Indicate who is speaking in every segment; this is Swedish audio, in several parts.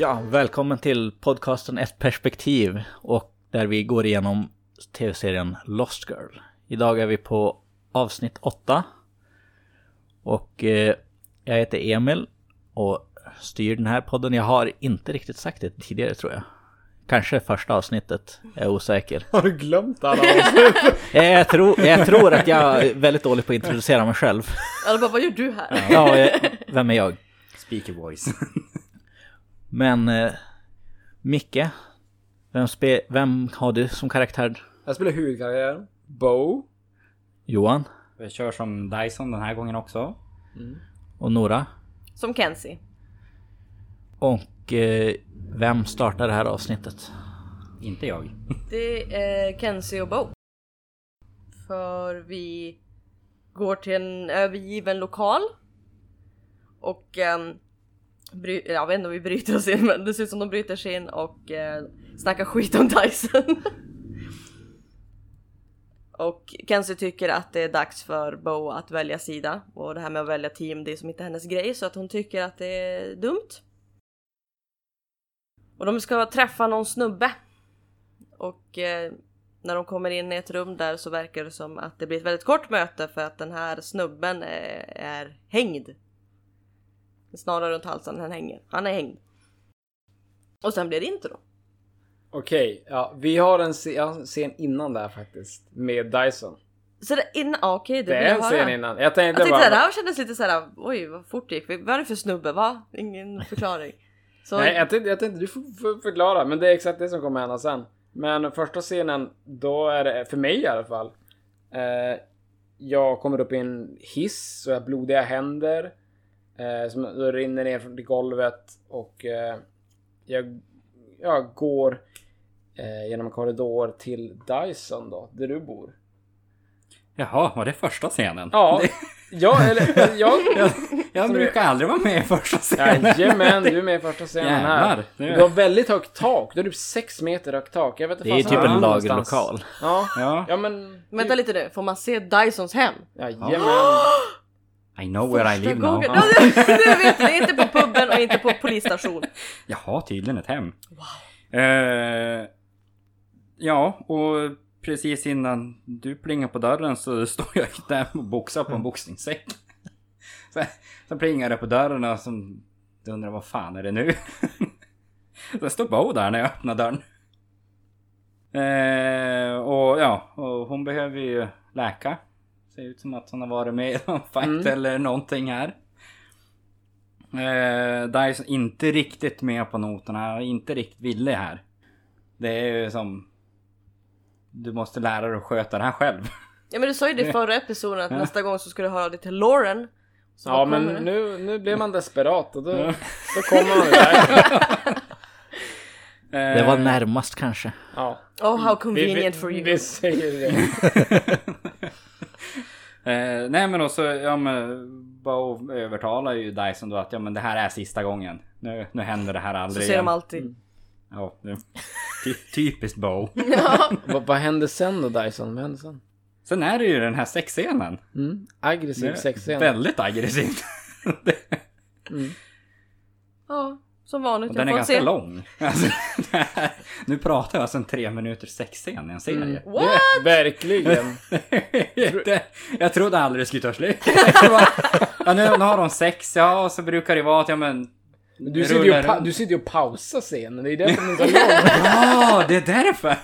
Speaker 1: Ja, välkommen till podcasten Ett perspektiv och där vi går igenom tv-serien Lost Girl. Idag är vi på avsnitt 8. Och eh, jag heter Emil och styr den här podden. Jag har inte riktigt sagt det tidigare tror jag. Kanske första avsnittet, jag är osäker.
Speaker 2: Har du glömt alla avsnitt?
Speaker 1: Jag tror, jag tror att jag är väldigt dålig på att introducera mig själv.
Speaker 3: Alla bara, vad gör du här?
Speaker 1: Ja, vem är jag?
Speaker 4: Speaker voice.
Speaker 1: Men eh, Micke, vem, spe, vem har du som karaktär?
Speaker 2: Jag spelar huvudkaraktären. Bo.
Speaker 1: Johan
Speaker 4: Vi kör som Dyson den här gången också.
Speaker 1: och Nora.
Speaker 3: Som Kenzie.
Speaker 1: Och eh, vem startar det här avsnittet?
Speaker 4: Inte jag.
Speaker 3: Det är Kenzie och Bo. För vi går till en övergiven lokal. Och um, bry- jag vet inte om vi bryter oss in men det ser ut som de bryter sig in och eh, snackar skit om Dyson. och Kenzie tycker att det är dags för Bo att välja sida. Och det här med att välja team det är som inte hennes grej så att hon tycker att det är dumt. Och de ska träffa någon snubbe. Och eh, när de kommer in i ett rum där så verkar det som att det blir ett väldigt kort möte för att den här snubben är, är hängd. Snarare runt halsen än hänger. Han är hängd. Och sen blir det intro.
Speaker 2: Okej, ja, vi har en scen innan där faktiskt. Med Dyson.
Speaker 3: Så det innan, ah, okej det
Speaker 2: Det
Speaker 3: vill
Speaker 2: är en scen innan. Jag tänkte
Speaker 3: Jag tänkte
Speaker 2: bara...
Speaker 3: det här kändes lite såhär, oj vad fort det gick. Vad är det för snubbe? Va? Ingen förklaring. Så,
Speaker 2: Nej, jag tänkte, jag tänkte du får förklara, men det är exakt det som kommer hända sen. Men första scenen, då är det, för mig i alla fall. Eh, jag kommer upp i en hiss och jag har blodiga händer. Eh, som då rinner ner från golvet och eh, jag, jag går eh, genom en korridor till Dyson då, där du bor.
Speaker 4: Jaha, var det första scenen?
Speaker 2: Ja, ja eller jag...
Speaker 4: Jag, jag brukar aldrig vara med i första scenen.
Speaker 2: Jajamän, du är med i första scenen här.
Speaker 4: Jävlar, det-
Speaker 2: Du har väldigt högt tak. Du har typ 6 meter högt tak. Jag vet inte
Speaker 1: Det är typ en lagerlokal.
Speaker 2: Ja.
Speaker 4: Ja,
Speaker 2: Ja men...
Speaker 3: Vänta lite nu, får man se Dysons hem?
Speaker 2: Jajamän.
Speaker 4: I know where I live now.
Speaker 3: gången. Ja, det vet det är inte på puben och inte på polisstation.
Speaker 4: Jag har tydligen ett hem. Eh, ja, och precis innan du plingar på dörren så står jag där och boxar på en boxningssäck. Så, så plingar det på dörren och så du undrar vad fan är det nu? Så står Bo där när jag öppnar dörren. Eh, och ja, och hon behöver ju läka. Ser ut som att hon har varit med i någon fight
Speaker 2: Mm.
Speaker 4: eller någonting här. Eh, Dyson inte riktigt med på noterna, inte riktigt villig här. Det är ju som... Du måste lära dig att sköta det här själv.
Speaker 3: Ja men du sa ju det i förra episoden att nästa gång så skulle du höra dig till Lauren. Så
Speaker 2: Ja men
Speaker 3: det?
Speaker 2: nu, nu blir man desperat och då, då kommer man där.
Speaker 1: Det var närmast kanske.
Speaker 2: Ja.
Speaker 3: Oh how
Speaker 2: Vi,
Speaker 3: convenient
Speaker 2: vi,
Speaker 3: for you.
Speaker 2: vi säger det.
Speaker 4: Eh, nej men också, ja men Bo övertalar ju Dyson då att ja men det här är sista gången. Nu, nu händer det här
Speaker 3: Så
Speaker 4: aldrig
Speaker 3: säger
Speaker 4: igen.
Speaker 3: de alltid.
Speaker 4: Ja, det, ty, typiskt Bo.
Speaker 2: vad, vad händer sen då Dyson? Vad händer sen?
Speaker 4: Sen är det ju den här sexscenen.
Speaker 2: Mm. Aggressiv sexscen.
Speaker 4: Väldigt aggressivt.
Speaker 3: Ja, som vanligt.
Speaker 4: Och den är ganska
Speaker 3: se.
Speaker 4: lång. Alltså, det här, nu pratar jag alltså en tre minuters sexscen i en serie.
Speaker 3: What?
Speaker 2: Verkligen.
Speaker 4: det, jag trodde aldrig det skulle ta slut. Ja, nu, nu har de sex, ja och så brukar det vara att ja men...
Speaker 2: Du sitter, ju och du sitter ju och pausar scenen. Det är därför den är så lång.
Speaker 4: Ja, det är därför!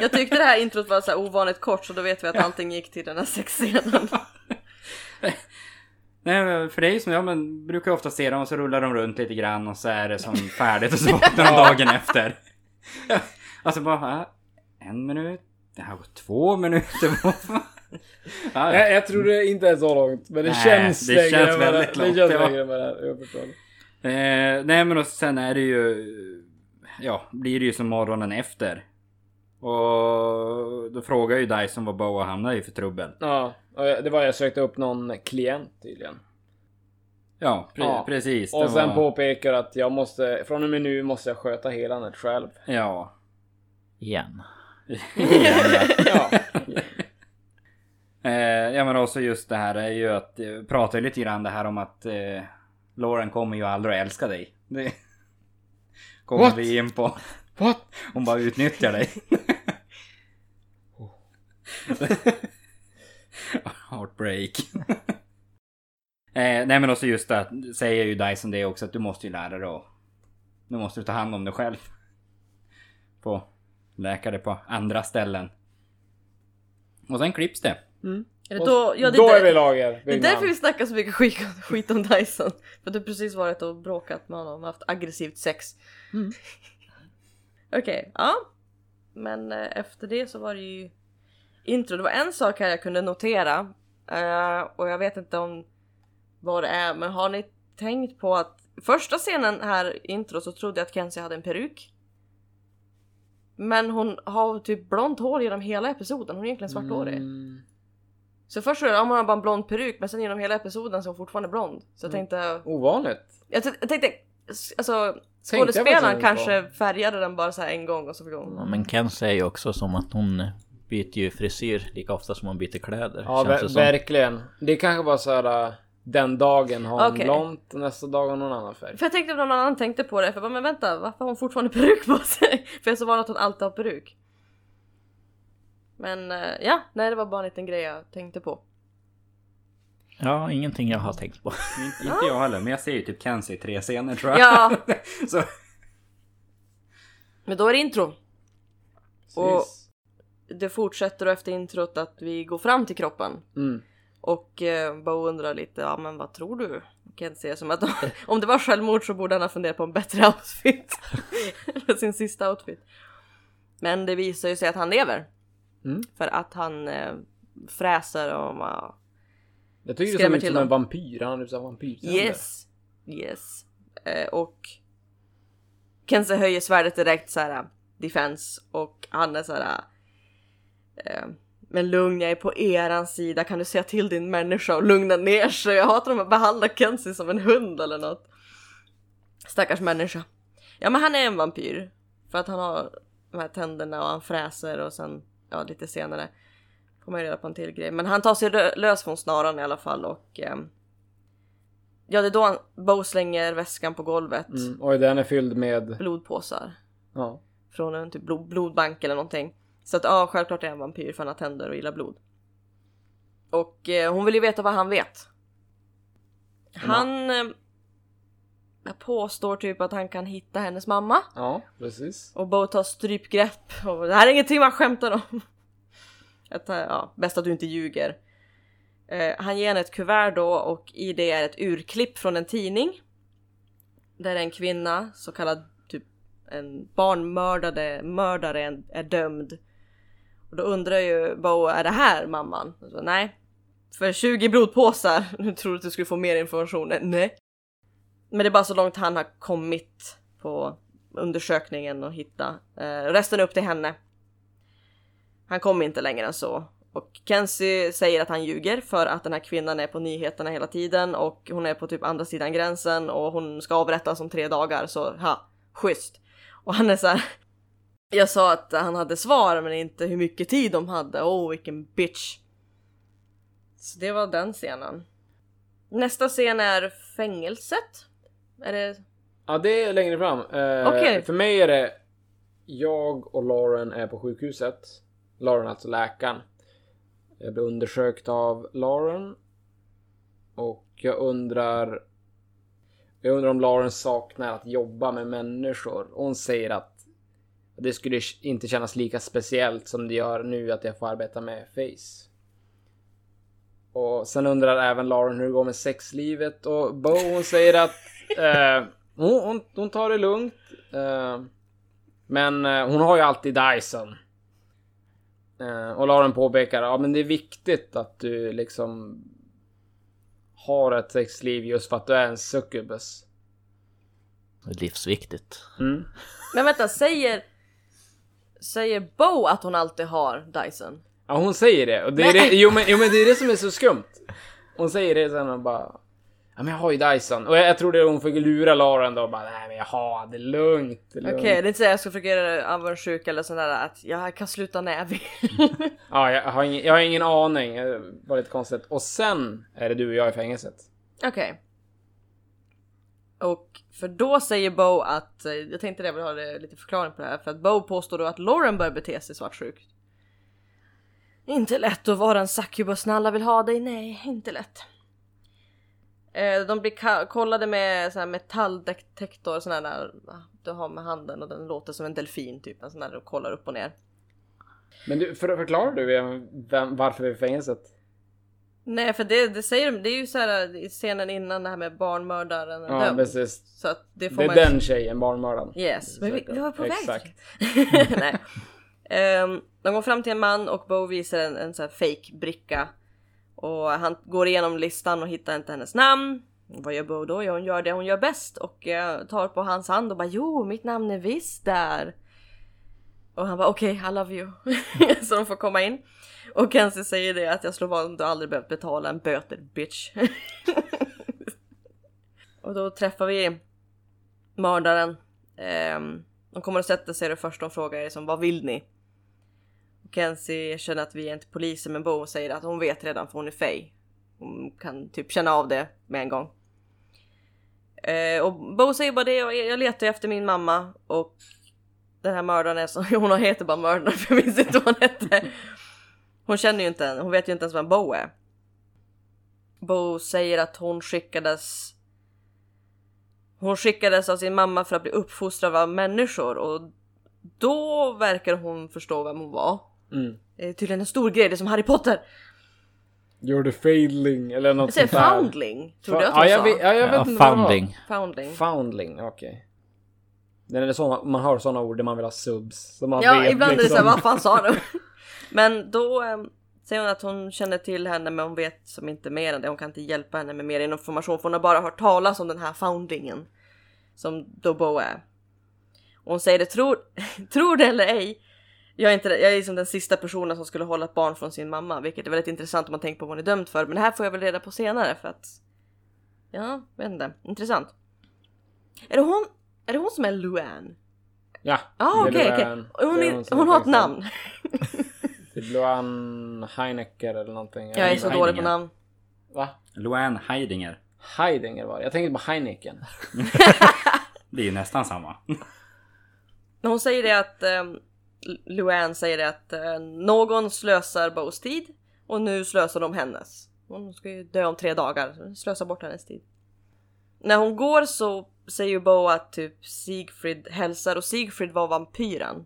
Speaker 3: Jag tyckte det här introt var så här ovanligt kort så då vet vi att allting gick till den här sexscenen.
Speaker 4: Nej för det är ju som, ja men brukar jag ofta se dem och så rullar de runt lite grann och så är det som färdigt och så vaknar de dagen efter. Alltså bara, äh, en minut, det här var två minuter. Ja, ja.
Speaker 2: Jag, jag tror det inte är så långt. Men det
Speaker 4: Nej,
Speaker 2: känns
Speaker 4: det
Speaker 2: längre
Speaker 4: känns väldigt långt,
Speaker 2: det känns
Speaker 4: ja.
Speaker 2: längre vad det är. Jag förstår.
Speaker 4: Eh, nej men och sen är det ju... Ja, blir det ju som morgonen efter. Och då frågar ju Dyson vad Boa hamnar i för trubbel.
Speaker 2: Ja, jag- det var jag sökte upp någon klient tydligen.
Speaker 4: Ja, pre-
Speaker 2: Ja.
Speaker 4: precis.
Speaker 2: Och sen
Speaker 4: var-
Speaker 2: påpekar att jag måste, från och med nu måste jag sköta helandet själv.
Speaker 4: Ja.
Speaker 1: Igen.
Speaker 2: Ja.
Speaker 4: Eh, ja men också just det här är ju att, eh, pratar ju lite grann det här om att eh, Lauren kommer ju aldrig att älska dig. Det, kommer
Speaker 2: What?
Speaker 4: vi in på.
Speaker 2: What?
Speaker 4: Hon bara utnyttjar dig. Heartbreak. eh, nej men också just det, säger ju Dyson det också att du måste ju lära dig att... Nu måste du ta hand om dig själv. På läkare på andra ställen. Och sen klipps det.
Speaker 3: Är det då, ja, det,
Speaker 2: Då
Speaker 3: är
Speaker 2: är vi
Speaker 3: där-
Speaker 2: lager.
Speaker 3: det är därför vi snackar så mycket skit, skit om Dyson. För du har precis varit och bråkat med honom och haft aggressivt sex.
Speaker 2: Mm.
Speaker 3: Okej, ja. Men eh, efter det så var det ju intro. Det var en sak här jag kunde notera. eh, och jag vet inte om vad det är, men har ni tänkt på att första scenen här i intro så trodde jag att Kenzie hade en peruk. Men hon har typ blont hår genom hela episoden. Hon är egentligen svarthårig.
Speaker 2: Mm.
Speaker 3: Så först så är det, ja, man har bara en blond peruk men sen genom hela episoden så är hon fortfarande blond. Så jag tänkte,
Speaker 2: Ovanligt.
Speaker 3: jag, jag tänkte, alltså
Speaker 2: jag
Speaker 3: skådespelaren kanske färgade den bara så här en gång och så fick hon...
Speaker 1: Ja, men Ken säger ju också som att hon byter ju frisyr lika ofta som hon byter kläder.
Speaker 2: Ja,
Speaker 1: känns
Speaker 2: ver-
Speaker 1: det
Speaker 2: verkligen. Det kanske var så här. äh, Den dagen har hon
Speaker 3: Okej.
Speaker 2: blont och nästa dag har hon någon annan färg.
Speaker 3: För jag tänkte att någon annan tänkte på det, för jag bara, men vänta, varför har hon fortfarande peruk på sig? för jag är så van att hon alltid har peruk. Men eh, ja, nej det var bara en liten grej jag tänkte på.
Speaker 1: Ja, ingenting jag har tänkt på.
Speaker 4: Inte, inte jag heller, men jag ser ju typ Kenzie i tre scener tror jag.
Speaker 3: Ja,
Speaker 4: Så,
Speaker 3: men då är det intro. Och-
Speaker 2: Precis.
Speaker 3: Det fortsätter efter introt att vi går fram till kroppen.
Speaker 2: Mm.
Speaker 3: Och eh, Bo undrar lite, ja men vad tror du? Kent säger som att om det var självmord så borde han ha funderat på en bättre outfit. Sin sista outfit. Men det visar ju sig att han lever.
Speaker 2: Mm.
Speaker 3: För att han eh, fräser och ja,
Speaker 2: Jag tycker det ser ut som en vampyr. Han har typ så vampyrtänder.
Speaker 3: Yes, yes. Eh, och Kenzie höjer svärdet direkt så här defense och han är så här. Eh, men lugn, jag är på eran sida. Kan du säga till din människa och lugna ner sig? Jag hatar att behandla Kenzie som en hund eller något. Stackars människa. Ja, men han är en vampyr för att han har de här tänderna och han fräser och sen ja, lite senare får man ju reda på en till grej. Men han tar sig lös från snaran i alla fall och ehm, Ja, det är då han, Bo slänger väskan på golvet.
Speaker 2: Mm. Och den är fylld med...
Speaker 3: Blodpåsar.
Speaker 2: Ja.
Speaker 3: Från en typ blod, blodbank eller någonting. Så att ja, självklart är han vampyr för han har tänder och gillar blod. Och eh, hon vill ju veta vad han vet. Han eh, påstår typ att han kan hitta hennes mamma.
Speaker 2: Ja, precis.
Speaker 3: Och Bo tar strypgrepp. Och det här är ingenting man skämtar om. Att, eh, ja, bäst att du inte ljuger. Eh, han ger henne ett kuvert då och i det är ett urklipp från en tidning. Där en kvinna, så kallad typ en barnmördare mördare är, är dömd. Och då undrar ju Bo, är det här mamman? Så, Nej. För 20 blodpåsar. Nu tror du att du skulle få mer information? Nej. Men det är bara så långt han har kommit på undersökningen och hitta. Eh, resten är upp till henne. Han kommer inte längre än så. Och Kenzie säger att han ljuger för att den här kvinnan är på nyheterna hela tiden och hon är på typ andra sidan gränsen och hon ska avrättas om tre dagar så ha, schysst. Och han är så här. Jag sa att han hade svar men inte hur mycket tid de hade. Åh oh, vilken bitch. Så det var den scenen. Nästa scen är fängelset. Är det
Speaker 2: Ja, det är längre fram. Eh,
Speaker 3: Okej.
Speaker 2: För mig är det... Jag och Lauren är på sjukhuset. Lauren, alltså läkaren. Jag blir undersökt av Lauren. Och jag undrar... Jag undrar om Lauren saknar att jobba med människor. Hon säger att det skulle inte kännas lika speciellt som det gör nu att jag får arbeta med Face. Och sen undrar även Lauren hur det går med sexlivet och Bo hon säger att eh, hon, hon, hon tar det lugnt. Eh, men eh, hon har ju alltid Dyson. Eh, och Lauren påpekar ja men det är viktigt att du liksom har ett sexliv just för att du är en succubus.
Speaker 1: Livsviktigt.
Speaker 2: Mm.
Speaker 3: Men vänta, säger... Säger Bo att hon alltid har Dyson?
Speaker 2: Ja hon säger det. Och det är det, jo, men, jo men det är det som är så skumt. Hon säger det sen och bara... Ja men jag har ju Dyson. Och jag, jag tror det är hon fick lura Lauren då och bara nej men jag har det är lugnt. Det är
Speaker 3: Okej,
Speaker 2: lugnt.
Speaker 3: det är inte så jag ska försöka göra avundsjuk eller sån där att jag kan sluta när jag vill.
Speaker 2: Ja jag har, ingen, jag har ingen aning. Det var lite konstigt. Och sen är det du och jag i fängelset.
Speaker 3: Okej. Och för då säger Bo att, eh, jag tänkte det, jag vill ha det, lite förklaring på det här, för att Bo påstår då att Lauren börjar bete sig svartsjukt. Inte lätt att vara en succubus när alla vill ha dig, nej, inte lätt. Eh, de blir kollade med så här metalldetektor, sån här där ah, du har med handen och den låter som en delfin typ, en sån där du kollar upp och ner.
Speaker 2: Men du, för, förklarar du vem, vem, varför vi är i fängelset?
Speaker 3: Nej för det, det säger de, det är ju så här i scenen innan det här med barnmördaren är
Speaker 2: Ja,
Speaker 3: dömd.
Speaker 2: precis.
Speaker 3: Så att det får
Speaker 2: Det är
Speaker 3: man
Speaker 2: den tjejen, barnmördaren.
Speaker 3: Yes, men vi, vi var på väg
Speaker 2: Exakt.
Speaker 3: Nej. Ehm, de går fram till en man och Bo visar en, en sån här fake bricka. Och han går igenom listan och hittar inte hennes namn. Vad gör Bo då? Ja, hon gör det hon gör bäst och eh, tar på hans hand och bara jo, mitt namn är visst där. Och han bara okej, okay, I love you. Så de får komma in. Och Kenzie säger det att jag slår vad om du aldrig behövt betala en böter bitch. och då träffar vi mördaren. Ehm, de kommer och sätter sig och det första de frågar är som vad vill ni? Och Kenzie känner att vi är inte poliser men Bo säger att hon vet redan för hon är fej. Hon kan typ känna av det med en gång. Ehm, och Bo säger bara det, jag, jag letar efter min mamma och den här mördaren är så, hon heter bara mördaren för jag minns inte vad hon hette. Hon känner ju inte, hon vet ju inte ens vem Bo är. Bo säger att hon skickades hon skickades av sin mamma för att bli uppfostrad av människor och då verkar hon förstå vem hon var.
Speaker 2: Mm.
Speaker 3: Det är tydligen en stor grej, det är som Harry Potter.
Speaker 2: You're the failing eller något
Speaker 3: Jag säger
Speaker 2: sånt där.
Speaker 3: foundling, tror du
Speaker 2: Fa-
Speaker 3: att hon
Speaker 2: ja, jag
Speaker 3: sa?
Speaker 2: vet, ja, jag vet
Speaker 1: Ja,
Speaker 2: inte vad det var.
Speaker 1: foundling.
Speaker 3: Foundling.
Speaker 2: Foundling, okej. Det är såna, man hör såna ord där man vill ha subs. Så man
Speaker 3: Ja,
Speaker 2: vet
Speaker 3: ibland är det
Speaker 2: liksom.
Speaker 3: såhär, vad fan sa du? Men då eh, säger hon att hon känner till henne men hon vet som inte mer än det. Hon kan inte hjälpa henne med mer information för hon har bara hört talas om den här foundlingen. Som Dobo är. Och hon säger det, tror, tror det eller ej. Jag är, inte, jag är liksom den sista personen som skulle hålla ett barn från sin mamma, vilket är väldigt intressant om man tänker på vad hon är dömd för. Men det här får jag väl reda på senare för att... Ja, vet inte. Intressant. Är det hon, är det hon som är Luann?
Speaker 2: Ja.
Speaker 3: Ja,
Speaker 2: det är
Speaker 3: okej.
Speaker 2: Luann.
Speaker 3: Hon,
Speaker 2: Det är
Speaker 3: hon
Speaker 2: är
Speaker 3: har ett namn.
Speaker 2: Det är Luann Heinecker eller någonting.
Speaker 3: Jag är så
Speaker 4: Heidinger.
Speaker 3: dålig på namn.
Speaker 2: Va?
Speaker 4: Luann Heidinger.
Speaker 2: Heidinger var det. Jag tänkte på Heineken.
Speaker 4: Det är ju nästan samma.
Speaker 3: Men hon säger det att um, Luann säger det att eh, någon slösar Bows tid och nu slösar de hennes. Hon ska ju dö om tre dagar, så slösar bort hennes tid. När hon går så säger ju Bo att typ Sigfrid hälsar och Sigfrid var vampyren.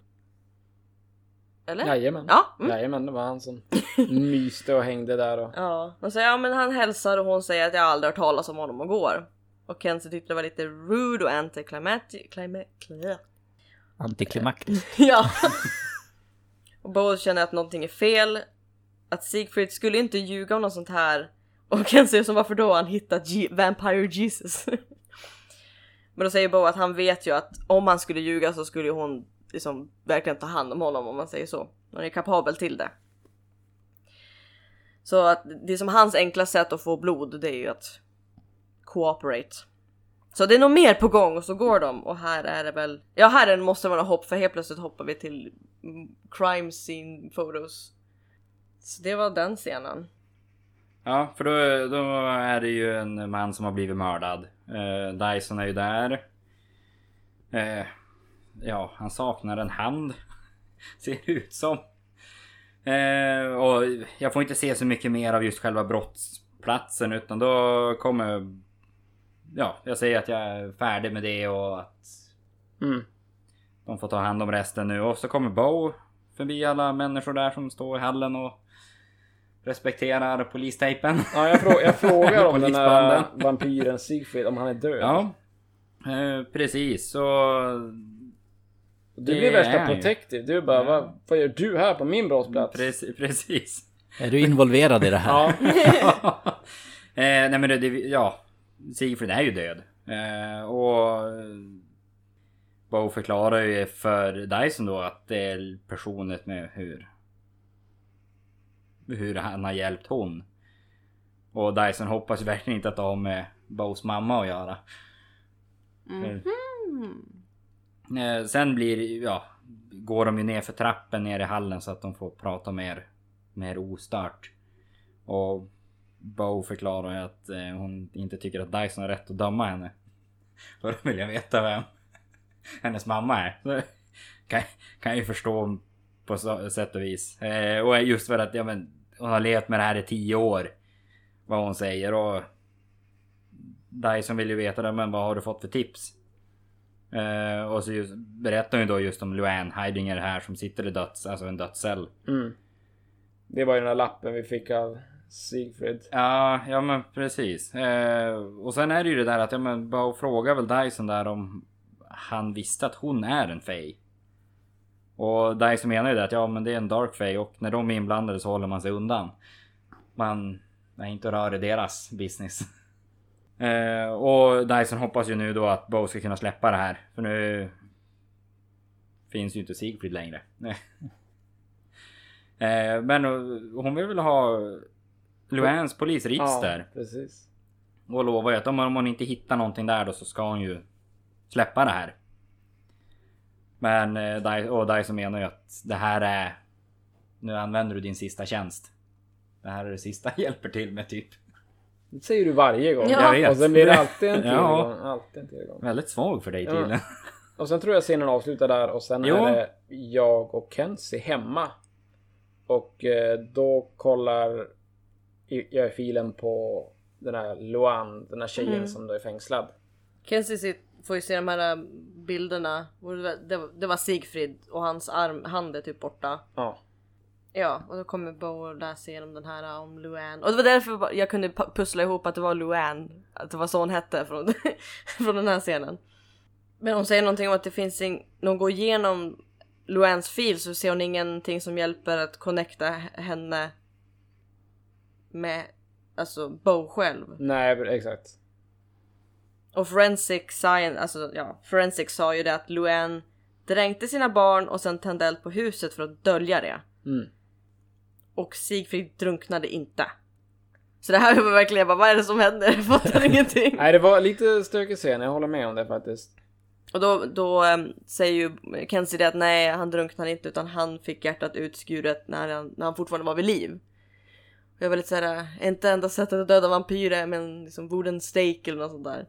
Speaker 3: Eller?
Speaker 2: Jajamän.
Speaker 3: Ja. Mm.
Speaker 2: Jajamän, det var han som myste och hängde där och...
Speaker 3: Ja, hon säger ja men han hälsar och hon säger att jag aldrig hört talas om honom och går. Och Kenzie tyckte det var lite rude och cli-
Speaker 1: Antiklimaktiskt.
Speaker 3: Ja. och Bo känner att någonting är fel. Att Siegfried skulle inte ljuga om något sånt här. Och Ken säger som varför då? Han hittat G- Vampire Jesus. Men då säger Bo att han vet ju att om han skulle ljuga så skulle hon liksom verkligen ta hand om honom om man säger så. Hon är kapabel till det. Så att det är som hans enkla sätt att få blod det är ju att cooperate. Så det är nog mer på gång och så går de och här är det väl, ja här måste det vara hopp för helt plötsligt hoppar vi till crime scene photos. Så det var den scenen.
Speaker 4: Ja, för då, då är det ju en man som har blivit mördad. Eh, Dyson är ju där. Eh, ja, han saknar en hand. Ser ut som. Eh, och jag får inte se så mycket mer av just själva brottsplatsen utan då kommer... Ja, jag säger att jag är färdig med det och att
Speaker 2: Mm.
Speaker 4: de får ta hand om resten nu. Och så kommer Bo förbi alla människor där som står i hallen och respekterar polistejpen.
Speaker 2: Ja, jag, frå- jag frågar om den här vampyren Sigfrid, om han är död.
Speaker 4: Ja, eh, precis. Så
Speaker 2: Du
Speaker 4: det
Speaker 2: blir värsta protective. Du bara, vad, vad gör du här på min brottsplats?
Speaker 4: Precis. precis.
Speaker 1: Är du involverad i det här?
Speaker 2: Ja.
Speaker 4: eh, nej men det, det, ja. Sigfrid är ju död. Eh, och Bo förklarar ju för Dyson då att det är personligt med hur hur han har hjälpt hon. Och Dyson hoppas verkligen inte att det har med Bows mamma att göra.
Speaker 3: Mhm.
Speaker 4: Eh, sen blir ja, går de ju ner för trappen ner i hallen så att de får prata mer, mer ostört. Och Bo förklarar ju att eh, hon inte tycker att Dyson har rätt att döma henne. För då vill jag veta vem hennes mamma är. Så kan, kan jag ju förstå på så, sätt och vis. Eh, och just för att ja, men, hon har levt med det här i tio år. Vad hon säger och... Dyson vill ju veta det, men vad har du fått för tips? Eh, och så just, berättar hon ju då just om Luann Heidinger här som sitter i döds, alltså en dödscell.
Speaker 2: Mm. Det var ju den där lappen vi fick av Sigfrid.
Speaker 4: Ja, ja men precis. Eh, och sen är det ju det där att, ja men bara fråga väl Dyson där om han visste att hon är en Fey. Och Dyson menar ju det att ja men det är en Dark Fey och när de är inblandade så håller man sig undan. Man är inte rör i deras business. Eh, och Dyson hoppas ju nu då att Bo ska kunna släppa det här. För nu finns ju inte Sigfrid längre. eh, men hon vill väl ha Luans polisregister.
Speaker 2: Ja, precis.
Speaker 4: Och lovar ju att om hon inte hittar någonting där då så ska hon ju släppa det här. Men eh, och Dyson menar ju att det här är... Nu använder du din sista tjänst. Det här är det sista jag hjälper till med typ.
Speaker 2: Det säger du varje gång.
Speaker 3: Ja.
Speaker 4: Jag vet.
Speaker 2: Och sen blir det alltid en
Speaker 4: Ja.
Speaker 2: tillgång. Alltid en tillgång.
Speaker 4: Väldigt svag för dig
Speaker 2: Ja.
Speaker 4: tydligen.
Speaker 2: Och sen tror jag scenen avslutar där och sen
Speaker 4: Jo.
Speaker 2: är det jag och Kenzie hemma. Och eh, då kollar jag i filen på den här Luan, den här tjejen
Speaker 3: Mm.
Speaker 2: som då är fängslad.
Speaker 3: Kenzie sit- får ju se de här äh, bilderna. Det, var, Sigfrid och hans arm, hand är typ borta.
Speaker 2: Ja.
Speaker 3: Ja, och då kommer Bo och läser igenom den här äh, om Luann. Och det var därför jag kunde pu- pussla ihop att det var Luann. Att det var så hon hette från, från den här scenen. Men hon säger någonting om att det finns ing- när hon går igenom Luanns fil så ser hon ingenting som hjälper att connecta henne med alltså Bo själv.
Speaker 2: Nej, exakt.
Speaker 3: Och Forensic Science, alltså ja, Forensic sa ju det att Luann dränkte sina barn och sen tände eld på huset för att dölja det.
Speaker 2: Mm.
Speaker 3: Och Sigfrid drunknade inte. Så det här var verkligen bara, vad är det som händer? Jag fattar ingenting.
Speaker 2: Nej, det var lite stökig scen. Jag håller med om det faktiskt.
Speaker 3: Och då, då äm, säger ju Kenzie det att nej, han drunknade inte utan han fick hjärtat utskuret när han, när han fortfarande var vid liv. Och jag var lite såhär, är inte enda sättet att döda vampyrer med en liksom wooden stake eller något sånt där.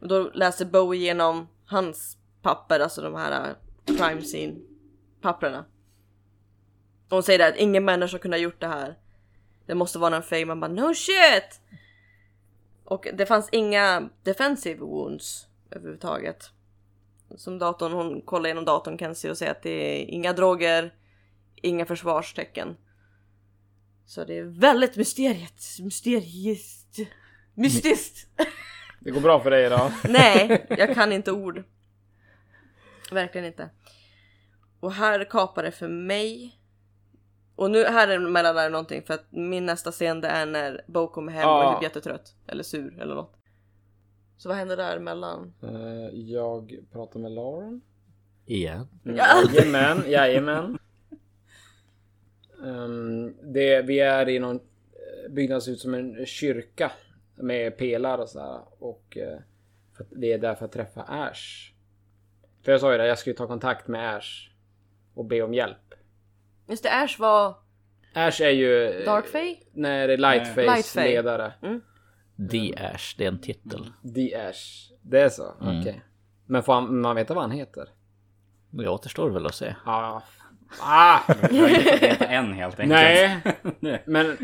Speaker 3: Och då läser Bo igenom hans papper, alltså de här äh, crime scene papperna. Och hon säger det att ingen människa kunde ha gjort det här. Det måste vara en fake. Man bara no shit! Och det fanns inga defensive wounds överhuvudtaget. Som datorn, hon kollar igenom datorn kan se och säga att det är inga droger, inga försvarstecken. Så det är väldigt mysteriet, mysteriskt, mystiskt.
Speaker 2: Det går bra för dig idag.
Speaker 3: Nej, jag kan inte ord. Verkligen inte. Och här kapar det för mig. Och nu här är mellan där någonting för att min nästa scen det är när Bo kommer hem och är typ jättetrött. Eller sur eller något. Så vad händer där emellan?
Speaker 2: Eh, jag pratar med Lauren.
Speaker 1: Igen.
Speaker 2: Mm,
Speaker 3: Ja.
Speaker 2: Jajamän, jajamän. Um, det, vi är i någon eh, byggnad som ser ut som en kyrka med pelare och sådär. Och eh, för att vi är där för att träffa Ash. För jag sa ju det, jag skulle ta kontakt med Ash och be om hjälp.
Speaker 3: Just det, Ash var
Speaker 2: Ash är ju... eh,
Speaker 3: Darkfay?
Speaker 2: Nej, det är Lightface
Speaker 3: Lightface.
Speaker 2: ledare.
Speaker 1: The Ash, det är en titel.
Speaker 2: The Ash. Det är så?
Speaker 1: Mm.
Speaker 2: Okej. Men får han, man veta vad han heter?
Speaker 1: Det återstår väl att se.
Speaker 2: Ja. Ah!
Speaker 4: Jag inte än helt enkelt.
Speaker 2: Nej.
Speaker 4: Nej.
Speaker 2: Men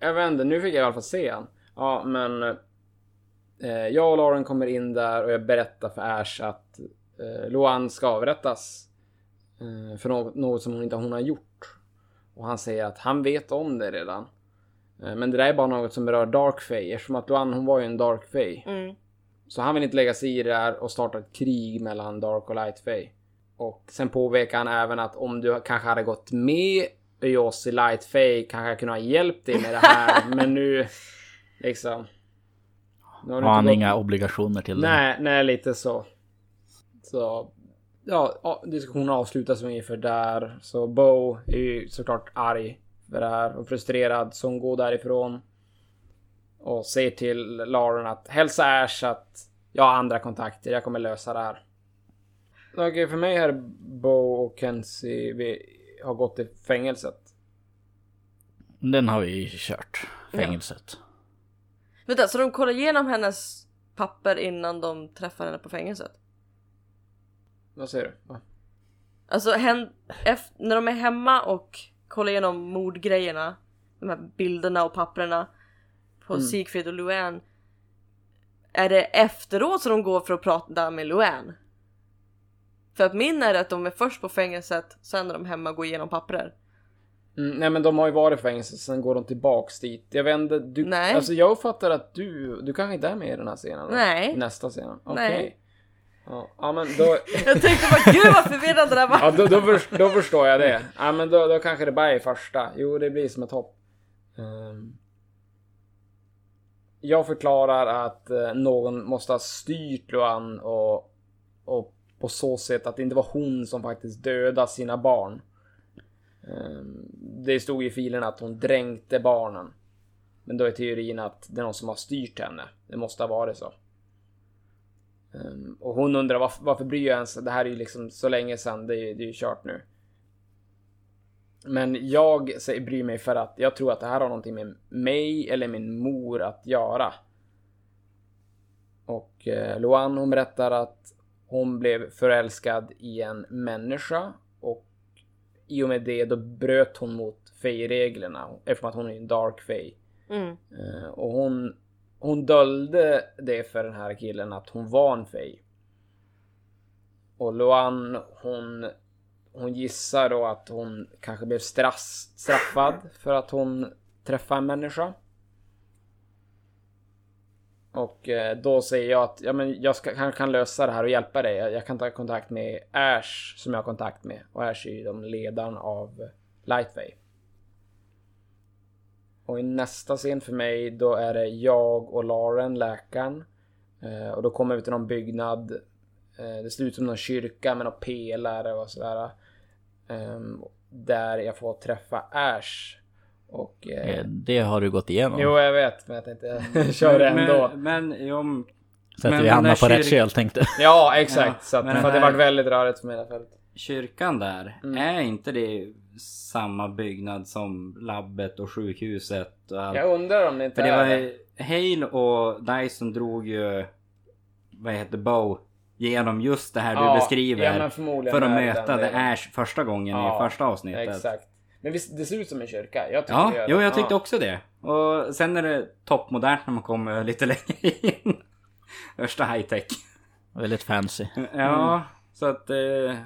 Speaker 2: jag vet inte, nu fick jag i alla fall se han. Ja, men eh, jag och Lauren kommer in där och jag berättar för Ash att eh, Luan ska avrättas. Eh, för något, något som hon inte hon har gjort. Och han säger att han vet om det redan. Eh, men det där är bara något som berör Darkfay eftersom att Luan hon var ju en Darkfay.
Speaker 3: Mm.
Speaker 2: Så han vill inte lägga sig i det där och starta ett krig mellan Dark och Lightfay. Och sen påpekar han även att om du kanske hade gått med i oss i Lightfay kanske jag kunde ha hjälpt dig med det här. men nu liksom. Nu
Speaker 1: Har
Speaker 2: du
Speaker 1: han
Speaker 2: gått-
Speaker 1: inga obligationer till det?
Speaker 2: Nej, nej lite så. Så ja, ja, diskussionen avslutas ungefär där. Så Bo är ju såklart arg för det här och frustrerad så hon går därifrån. Och säger till Lauren att hälsa Ash att jag har andra kontakter, jag kommer lösa det här. Okej, för mig här Bo och Kenzie, vi har gått till fängelset.
Speaker 1: Den har vi kört. Fängelset.
Speaker 3: Vänta, så de kollar igenom hennes papper innan de träffar henne på fängelset.
Speaker 2: Vad säger du? Va?
Speaker 3: Alltså hen, ef- när de är hemma och kollar igenom mordgrejerna, de här bilderna och papperna på
Speaker 2: Mm.
Speaker 3: Sigfrid och Luan. Är det efteråt som de går för att prata med Luan? För att min är att de är först på fängelset, sen är de hemma och går igenom papper.
Speaker 2: Mm, nej men de har ju varit i fängelse, sen går de tillbaks dit. Jag vet inte, du...
Speaker 3: Nej.
Speaker 2: Alltså jag uppfattar att du, du kanske inte är med i den här scenen? va?
Speaker 3: Nej.
Speaker 2: Nästa scenen? Okej.
Speaker 3: Nej.
Speaker 2: Ja, ja men då...
Speaker 3: Jag tänkte bara gud vad förvirrande det var!
Speaker 2: Ja, då, då, först, då förstår jag det. Ja, men då, då kanske det bara är första. Jo, det blir som ett hopp. Ehm. jag förklarar att eh, någon måste ha styrt Luan och, och på så sätt att det inte var hon som faktiskt dödade sina barn. Det stod i filen att hon dränkte barnen. Men då är teorin att det är någon som har styrt henne. Det måste ha varit så. Ehm, och hon undrar varför, varför bryr jag ens? Det här är ju liksom så länge sedan. Det är, det är ju kört nu. Men jag säger- bryr mig för att jag tror att det här har någonting med mig eller min mor att göra. Och eh, Luan hon berättar att hon blev förälskad i en människa i och med det då bröt hon mot Fey-reglerna eftersom att hon är en Dark Fey.
Speaker 3: Mm.
Speaker 2: Eh, och hon, hon döljde det för den här killen att hon var en fej. Och Luan hon, hon gissar då att hon kanske blev strass, straffad för att hon träffade en människa. Och eh, då säger jag att ja, men jag ska, kan, kan lösa det här och hjälpa dig. Jag, jag kan ta kontakt med Ash som jag har kontakt med. Och Ash är ju de ledaren av Lightway. Och i nästa scen för mig då är det jag och Lauren, läkaren. Eh, och då kommer vi till någon byggnad. Eh, det ser ut som någon kyrka med några pelare och sådär. Eh, där jag får träffa Ash. Och... Eh,
Speaker 1: Eh, Det har du gått igenom.
Speaker 2: jo, jag vet, men jag tänkte köra det ändå.
Speaker 4: Men, men jo,
Speaker 1: så att
Speaker 4: men
Speaker 1: vi hamnar på rätt
Speaker 4: kyr-
Speaker 1: köl tänkte.
Speaker 2: Ja, exakt.
Speaker 4: Ja,
Speaker 2: så att,
Speaker 4: men
Speaker 2: för att det
Speaker 4: här-
Speaker 2: varit väldigt rörigt för mig i alla fall.
Speaker 4: kyrkan där,
Speaker 2: Mm.
Speaker 4: är inte det samma byggnad som labbet och sjukhuset och allt?
Speaker 2: Jag undrar om det inte
Speaker 4: För det
Speaker 2: är
Speaker 4: var
Speaker 2: det.
Speaker 4: ju- Hale och Dyson drog ju, vad heter Bow, genom just det här du
Speaker 2: Ja,
Speaker 4: beskriver.
Speaker 2: ja,
Speaker 4: för att möta The. Ash första gången
Speaker 2: Ja,
Speaker 4: i första avsnittet.
Speaker 2: Exakt. Men visst, det ser ut som en kyrka. Jag
Speaker 4: Ja,
Speaker 2: det
Speaker 4: jo jag tyckte
Speaker 2: ja.
Speaker 4: också det. Och sen är det toppmodernt när man kommer lite längre in. Värsta high tech.
Speaker 1: Väldigt fancy.
Speaker 4: Ja, så att eh,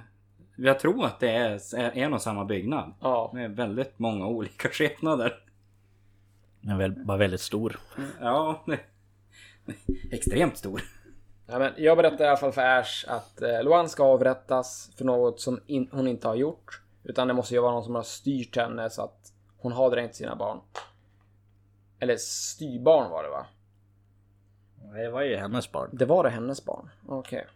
Speaker 4: jag tror att det är, är nog samma byggnad.
Speaker 2: Ja.
Speaker 4: Med väldigt många olika skepnader.
Speaker 1: Den väl- var väldigt stor.
Speaker 4: Ja, extremt stor.
Speaker 2: Ja, men jag berättar i alla fall för Ash att eh, Luan ska avrättas för något som in, hon inte har gjort. Utan det måste ju vara någon som har styrt henne så att hon har dränkt sina barn. Eller styrbarn var det va?
Speaker 1: Det var ju hennes barn.
Speaker 2: Det var det hennes barn? Okej.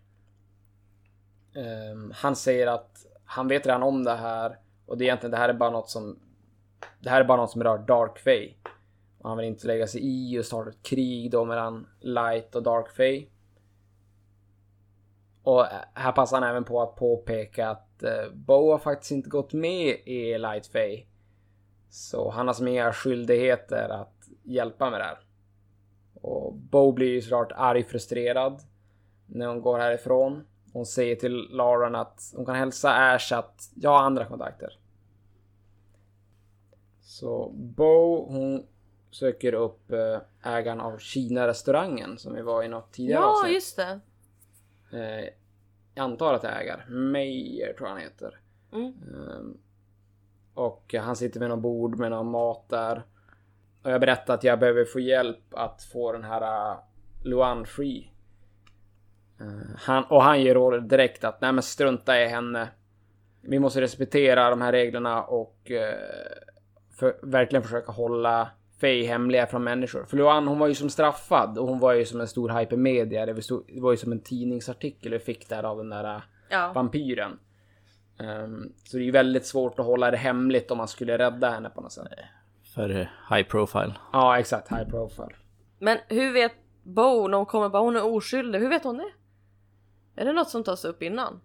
Speaker 2: Ehm, han säger att han vet redan om det här och det är egentligen det här är bara något som det här är bara något som rör Dark Fae. Och han vill inte lägga sig i och starta ett krig då mellan Light och Dark Fae. Och här passar han även på att påpeka att eh, Bo har faktiskt inte gått med i Light Fae. Så han har som inga skyldigheter att hjälpa med det här. Och Bo blir ju såklart arg frustrerad när hon går härifrån. Hon säger till Lauren att hon kan hälsa Ash att jag har andra kontakter. Så Bo hon söker upp eh, ägaren av Kina-restaurangen som vi var i något tidigare
Speaker 3: Ja,
Speaker 2: avsnitt.
Speaker 3: just det.
Speaker 2: Eh, jag antar att det är ägare. Meyer tror jag han heter.
Speaker 3: Mm.
Speaker 2: Ehm, och han sitter vid något bord med någon mat där. Och jag berättar att jag behöver få hjälp att få den här uh, Luan free. Eh, han, och han ger rådet direkt att nej men strunta i henne. Vi måste respektera de här reglerna och eh, för, verkligen försöka hålla Faye hemliga från människor. För Luan hon var ju som straffad och hon var ju som en stor hypermedia. Det var, stod, det var ju som en tidningsartikel vi fick där av den där uh,
Speaker 3: Ja.
Speaker 2: vampyren. Ehm, så det är ju väldigt svårt att hålla det hemligt om man skulle rädda henne på något sätt.
Speaker 1: För high profile.
Speaker 2: Ja, exakt. High profile.
Speaker 3: Men hur vet Bo när hon kommer bara hon är oskyldig? Hur vet hon det? Är det något som tas upp innan?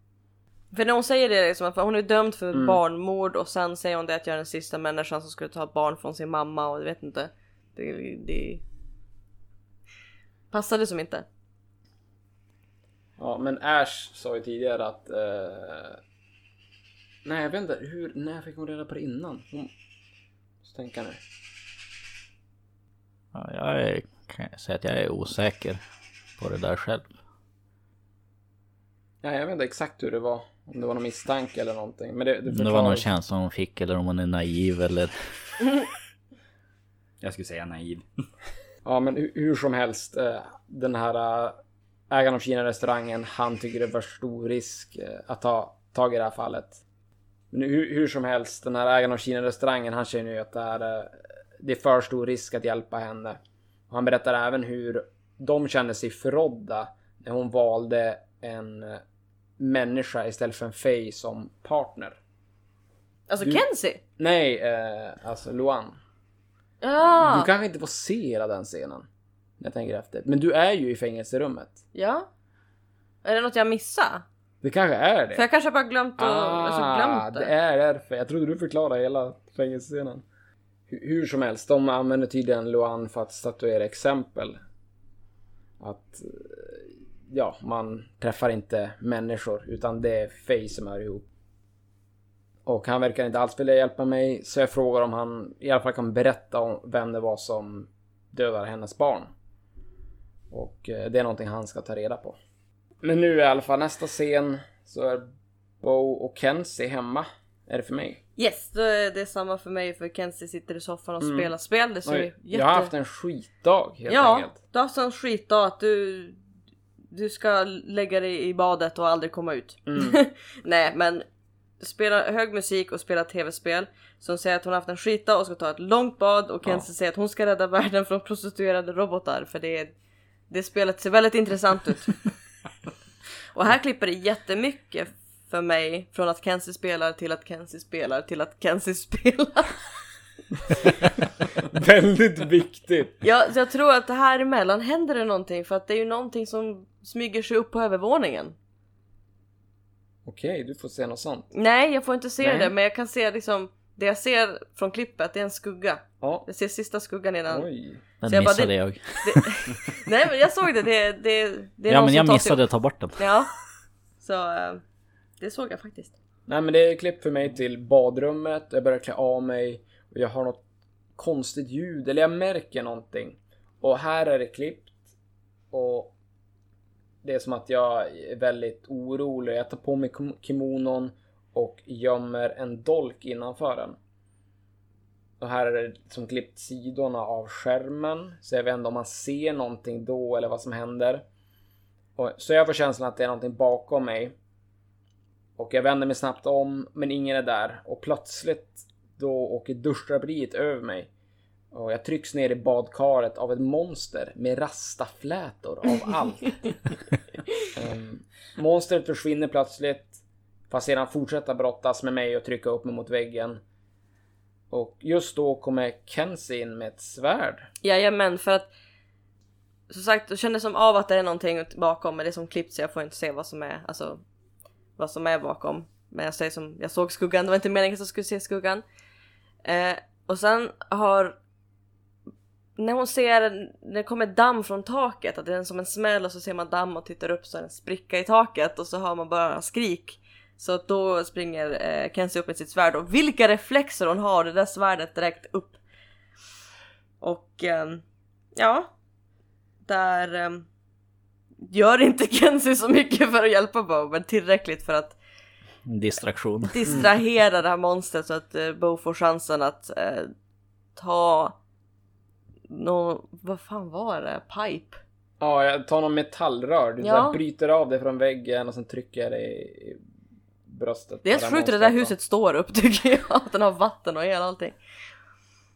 Speaker 3: För när hon säger det liksom att hon är dömd för
Speaker 2: Mm.
Speaker 3: barnmord och sen säger hon det att jag är den sista människan som skulle ta ett barn från sin mamma och jag vet inte. Det, det... passade som inte.
Speaker 2: Ja, men Ash sa ju tidigare att... Eh... Nej, jag vet inte. Hur... När fick hon reda på det innan? Hon... Så tänker jag nu.
Speaker 1: Ja, jag är, kan jag säga att jag är osäker på det där själv.
Speaker 2: Ja, jag vet inte exakt hur det var. Om det var någon misstanke eller någonting. Men det, det
Speaker 1: Om det var någon känsla hon fick eller om hon är naiv eller...
Speaker 4: Jag skulle säga naiv.
Speaker 2: Ja, men hur, hur som helst. Eh, den här eh, ägaren av Kina-restaurangen, han tycker det är för stor risk eh, att ta tag i det här fallet. Men hur, hur som helst, den här ägaren av Kina-restaurangen, han känner ju att det är, det är för stor risk att hjälpa henne. Och han berättar även hur de kände sig förrådda när hon valde en människa istället för en Faye som partner.
Speaker 3: Alltså
Speaker 2: Du-
Speaker 3: Kenzie?
Speaker 2: Nej, eh, alltså Luan.
Speaker 3: Ja!
Speaker 2: Du kanske inte får se hela den scenen. När jag tänker efter. Men du är ju i fängelserummet.
Speaker 3: Ja. Är det något jag missade?
Speaker 2: Det kanske är det.
Speaker 3: För jag kanske bara glömt, att, alltså glömt det.
Speaker 2: Ah, det är därför. Jag trodde du förklarade hela fängelsescenen. Hur, hur som helst, de använder tydligen Luan för att statuera exempel. Att, eh, ja, man träffar inte människor utan det är Faye som är ihop. Och han verkar inte alls vilja hjälpa mig så jag frågar om han i alla fall kan berätta om vem det var som dödade hennes barn. Och eh, det är någonting han ska ta reda på. Men nu i alla fall nästa scen så är Bo och Kenzie hemma. Är det för mig?
Speaker 3: Yes, då är det samma för mig för Kenzie sitter i soffan och
Speaker 2: Mm.
Speaker 3: spelar spel. Det ser
Speaker 2: Oj,
Speaker 3: jätte...
Speaker 2: Jag har haft en skitdag helt
Speaker 3: ja,
Speaker 2: enkelt.
Speaker 3: du har haft sån skitdag att du... Du ska lägga dig i badet och aldrig komma ut.
Speaker 2: Mm.
Speaker 3: Nej men spela hög musik och spela tv-spel. Hon säger att hon har haft en skitdag och ska ta ett långt bad och Kenzie
Speaker 2: Ja.
Speaker 3: säger att hon ska rädda världen från prostituerade robotar för det, det spelet ser väldigt intressant ut. och här klipper det jättemycket för mig från att Kenzie spelar till att Kenzie spelar till att Kenzie spelar.
Speaker 2: Väldigt viktigt.
Speaker 3: Ja, så jag tror att det här emellan händer det någonting för att det är ju någonting som smyger sig upp på övervåningen.
Speaker 2: Okej, du får se något sånt.
Speaker 3: Nej, jag får inte se
Speaker 2: Nej.
Speaker 3: det, men jag kan se liksom det jag ser från klippet, det är en skugga.
Speaker 2: Ja.
Speaker 3: Jag ser sista skuggan innan.
Speaker 2: Oj.
Speaker 1: Den
Speaker 3: Så jag bara,
Speaker 1: missade
Speaker 3: det-
Speaker 1: jag.
Speaker 3: Det... Nej, men jag såg det. Det, det, det är
Speaker 1: Ja
Speaker 3: någon
Speaker 1: men
Speaker 3: som
Speaker 1: jag
Speaker 3: sig
Speaker 1: missade att ta bort den.
Speaker 3: Ja, så eh, det såg jag faktiskt.
Speaker 2: Nej men det är klipp för mig till badrummet. Jag börjar klä av mig. Och jag har något konstigt ljud. Eller jag märker någonting. Och här är det klippt. Och det är som att jag är väldigt orolig. Jag tar på mig kimonon och gömmer en dolk innanför den. Och här är det som klippt sidorna av skärmen. Så jag vet inte om man ser någonting då eller vad som händer. Och, så jag får känslan att det är någonting bakom mig. Och jag vänder mig snabbt om, men ingen är där. Och plötsligt då åker duschdraperiet över mig. Och jag trycks ner i badkaret av ett monster med rastaflätor av allt. um, monstret försvinner plötsligt. Fast sedan fortsätta brottas med mig och trycka upp mig mot väggen. Och just då kommer Kenzie in med ett svärd.
Speaker 3: Jajamän, för att som sagt, jag känner som av att det är någonting bakom, men det är som klippt så jag får inte se vad som är, alltså vad som är bakom. Men jag säger som, jag såg skuggan, det var inte meningen att jag skulle se skuggan. Eh, och sen har när hon ser, när det kommer damm från taket, att det är som en smäll och så ser man damm och tittar upp så är det en spricka i taket och så hör man bara skrik. Så att då springer eh, Kenzie upp med sitt svärd och vilka reflexer hon har, det där svärdet direkt upp. Och eh, ja, där eh, gör inte Kenzie så mycket för att hjälpa Bo, men tillräckligt för att
Speaker 1: distraktion.
Speaker 3: distrahera det här monstret så att eh, Bo får chansen att eh, ta någon, vad fan var det? Pipe?
Speaker 2: Ja, jag tar någon metallrör. Du
Speaker 3: Ja.
Speaker 2: bryter av det från väggen och sen trycker jag det i, bröstet.
Speaker 3: Det är
Speaker 2: det
Speaker 3: helt
Speaker 2: här
Speaker 3: sjukt att det där huset står upp tycker jag. Att den har vatten och hela allting.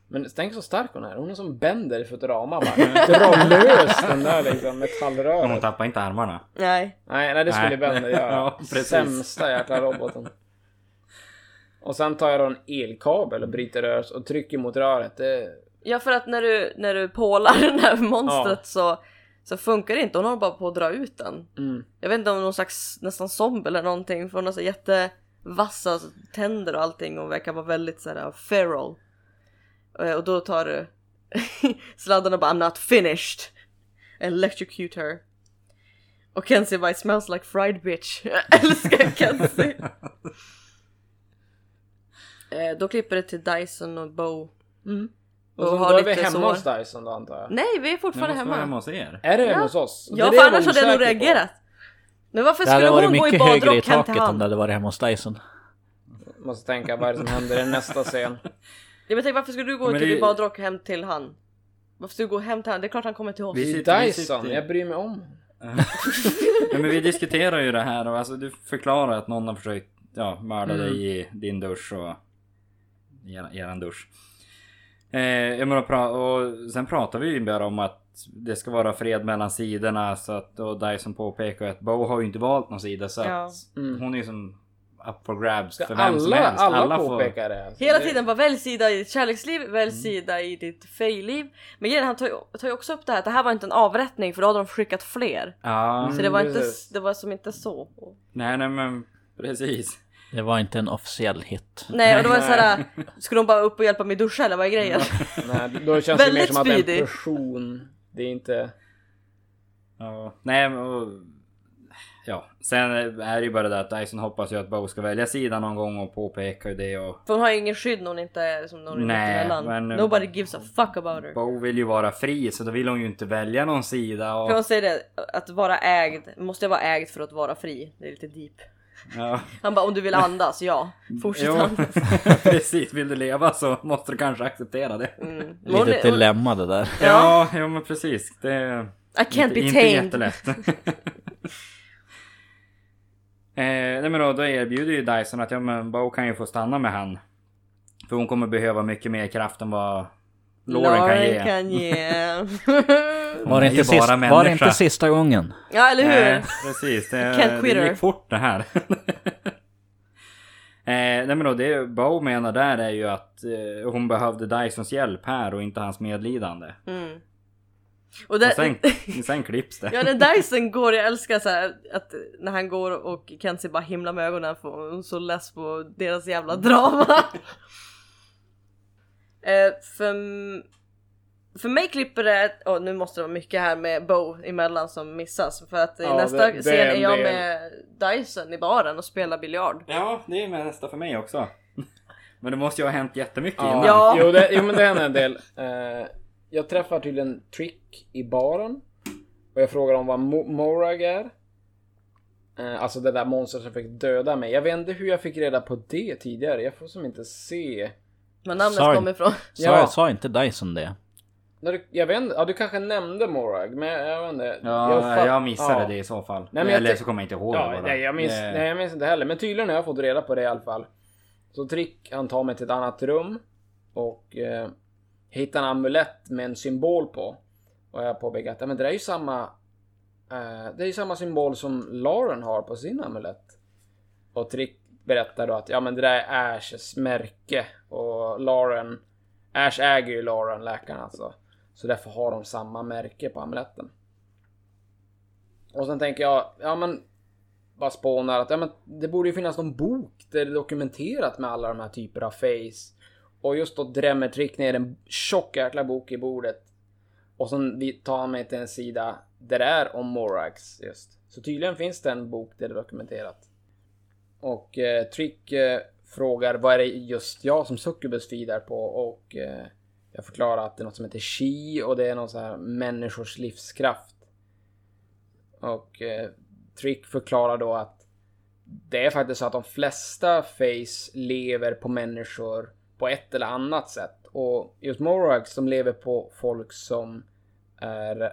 Speaker 2: Men tänk så stark hon är. Hon är som Bender i Futurama bara. Drar lös den där liksom
Speaker 4: Hon
Speaker 2: metallröret.
Speaker 4: tappar inte armarna.
Speaker 3: Nej.
Speaker 2: Nej, nej det skulle
Speaker 4: Nej.
Speaker 2: Bender göra.
Speaker 4: Ja, precis.
Speaker 2: Sämsta jäkla roboten. Och sen tar jag då en elkabel och bryter rör och trycker mot röret. Det...
Speaker 3: Ja för att när du, när du pålar den här monstret så, så funkar det inte. Hon håller bara på att dra ut den.
Speaker 2: Mm.
Speaker 3: Jag vet inte om någon slags nästan zombie eller någonting. För hon har så jättevassa tänder och allting och verkar vara väldigt såhär feral. Eh, Och då tar du sladden och bara I'm not finished. Electrocute her. Och Kenzie bara "It smells like fried bitch. Jag älskar Kenzie. eh, då klipper det till Dyson och Bo.
Speaker 2: Och
Speaker 3: Och
Speaker 2: så,
Speaker 3: har
Speaker 2: då är vi hemma
Speaker 3: så-
Speaker 2: hos Dyson då antar jag.
Speaker 3: Nej, vi är fortfarande
Speaker 4: vara
Speaker 3: hemma.
Speaker 4: hemma hos er.
Speaker 2: Är det hemma
Speaker 3: Ja.
Speaker 2: hos oss? Det är
Speaker 3: Ja,
Speaker 2: det
Speaker 3: för annars hade jag nog reagerat. Men varför
Speaker 1: Det hade
Speaker 3: skulle
Speaker 1: varit
Speaker 3: hon gå i
Speaker 1: mycket högre i
Speaker 3: badrock hem till
Speaker 1: taket om det hade varit hemma hos Dyson.
Speaker 2: Måste tänka vad är det som händer i nästa scen.
Speaker 3: Jag tänk, varför skulle du gå
Speaker 4: Men
Speaker 3: typ
Speaker 4: det-
Speaker 3: i badrock hem till han? Varför skulle du gå hem till han? Det är klart han kommer till oss.
Speaker 4: Vi
Speaker 2: Det är
Speaker 4: sitter- vi
Speaker 2: Dyson,
Speaker 4: sitter-
Speaker 2: jag bryr mig om.
Speaker 4: Ja, men vi diskuterar ju det här och alltså du förklarar att någon har försökt ja, mörda
Speaker 2: Mm.
Speaker 4: dig i din dusch och i er, eran dusch. Eh, jag menar, pra- och sen pratar vi ju bara om att det ska vara fred mellan sidorna så att och Dyson påpekar att Bo har ju inte valt någon sida så
Speaker 3: Ja.
Speaker 4: att
Speaker 2: Mm.
Speaker 4: hon är ju som up for grabs
Speaker 2: Ska
Speaker 4: för vem som
Speaker 2: alla,
Speaker 4: helst.
Speaker 2: alla,
Speaker 4: får-
Speaker 2: påpekar det. Alltså.
Speaker 3: Hela tiden bara välj sida i ditt kärleksliv, välj
Speaker 4: Mm.
Speaker 3: sida i ditt fejliv. Men grejen han tar ju, tar ju också upp det här att det här var inte en avrättning för då hade de skickat fler.
Speaker 4: Ja,
Speaker 3: Så det var, inte, det var som inte så.
Speaker 4: nej nej men precis.
Speaker 1: Det var inte en officiell hit.
Speaker 3: Nej och då var det såhär, skulle de bara upp och hjälpa mig duscha eller vad är grejen?
Speaker 2: Nej, då känns det mer som att det är en person. Det är inte...
Speaker 4: Ja, nej men och, Ja, sen är det ju bara det att Dyson hoppas ju att Bo ska välja sida någon gång och påpekar ju det och
Speaker 3: För hon har ju ingen skydd när hon inte är som någon
Speaker 4: Nej, men-
Speaker 3: Nobody gives a fuck about her.
Speaker 4: Bo vill ju vara fri så då vill hon ju inte välja någon sida och...
Speaker 3: För hon säger det, att vara ägd, måste jag vara ägd för att vara fri? Det är lite deep.
Speaker 4: Ja,
Speaker 3: Han bara om du vill andas, ja. Fortsätt andas.
Speaker 4: precis. Vill du leva så måste du kanske acceptera det.
Speaker 3: Mm. Men hon
Speaker 1: dilemma det där.
Speaker 3: Ja.
Speaker 4: Ja, jo men precis. Det är
Speaker 3: I can't
Speaker 4: inte,
Speaker 3: be
Speaker 4: inte
Speaker 3: tamed.
Speaker 4: jättelätt. eh, nej men då, då erbjuder ju Dyson att ja men Bo kan ju få stanna med han. För hon kommer behöva mycket mer kraft än vad Lauren kan ge.
Speaker 3: kan ge.
Speaker 1: Var det, inte
Speaker 4: bara
Speaker 1: sist, var det inte sista gången?
Speaker 3: ja eller hur?
Speaker 4: Nej, precis. Det,
Speaker 3: Can't quit
Speaker 4: det gick fort det här. eh, nej men då, det Bo menar där är ju att eh, hon behövde Dysons hjälp här och inte hans medlidande.
Speaker 3: Mm. Och där,
Speaker 4: Och sen, sen klipps det.
Speaker 3: Ja när Dyson går, jag älskar så här, att när han går och Kenzie bara himlar med ögonen för hon är så less på deras jävla drama. eh, för, för mig klipper det, och nu måste det vara mycket här med Bo emellan som missas för att i
Speaker 2: Ja,
Speaker 3: nästa
Speaker 2: det- det
Speaker 3: scen
Speaker 2: är
Speaker 3: jag
Speaker 2: del.
Speaker 3: med Dyson i baren och spelar biljard.
Speaker 4: Ja, det är med nästa för mig också. Men det måste ju ha hänt jättemycket
Speaker 2: Ja,
Speaker 4: innan.
Speaker 3: Ja.
Speaker 2: Jo, det, jo men det händer en del. Eh, jag träffar tydligen Trick i baren. Och jag frågar om vad Mo- Morag är. Eh, alltså det där monstret som fick döda mig. Jag vet inte hur jag fick reda på det tidigare. Jag får som inte se.
Speaker 3: Men namnet
Speaker 1: Sorry.
Speaker 3: kommer ifrån.
Speaker 1: Sa,
Speaker 2: Ja.
Speaker 1: sa inte Dyson det?
Speaker 2: Jag vet inte, ja, du kanske nämnde Morag, men jag vet inte.
Speaker 4: Ja,
Speaker 2: fatt-
Speaker 4: jag, missade
Speaker 2: ja.
Speaker 4: det i så fall.
Speaker 2: Nej, men jag
Speaker 4: Eller så kommer jag inte ihåg det
Speaker 2: Ja,
Speaker 4: bara.
Speaker 2: nej, jag minns,
Speaker 4: Det-
Speaker 2: nej, jag minns inte heller. Men tydligen har jag fått reda på det i alla fall. Så Trick, han tar mig till ett annat rum. Och eh, hittar en amulett med en symbol på. Och jag påpekar att ja, men det är ju samma... Eh, det är ju samma symbol som Lauren har på sin amulett. Och Trick berättar då att ja men det där är Ashes märke. Och Lauren... Ash äger ju Lauren, läkaren alltså. Så därför har de samma märke på amuletten. Och sen tänker jag, ja men bara spånar att ja, men det borde ju finnas någon bok där det är dokumenterat med alla de här typerna av face. Och just då drämmer Trick ner en tjock jäkla bok i bordet. Och sen tar han mig till en sida där det är om Morax just. Så tydligen finns det en bok där det är dokumenterat. Och eh, Trick eh, frågar vad är det just jag som Succubus feedar på och eh, jag förklarar att det är något som heter Chi och det är någon så här människors livskraft. Och eh, Trick förklarar då att det är faktiskt så att de flesta Face lever på människor på ett eller annat sätt. Och just Morax de lever på folk som är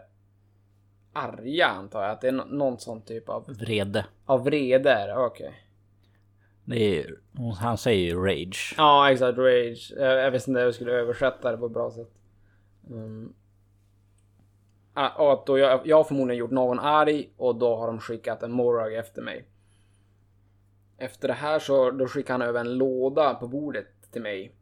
Speaker 2: arga antar jag. Att det är nå- någon sån typ av,
Speaker 1: Vrede.
Speaker 2: av vrede. Okej.
Speaker 1: Det är, han säger ju rage.
Speaker 2: Ja, exakt. Rage. Jag, jag visste inte hur jag skulle översätta det på ett bra sätt. Mm. Att då jag, jag har förmodligen gjort någon arg och då har de skickat en Morag efter mig. Efter det här så då skickar han över en låda på bordet till mig.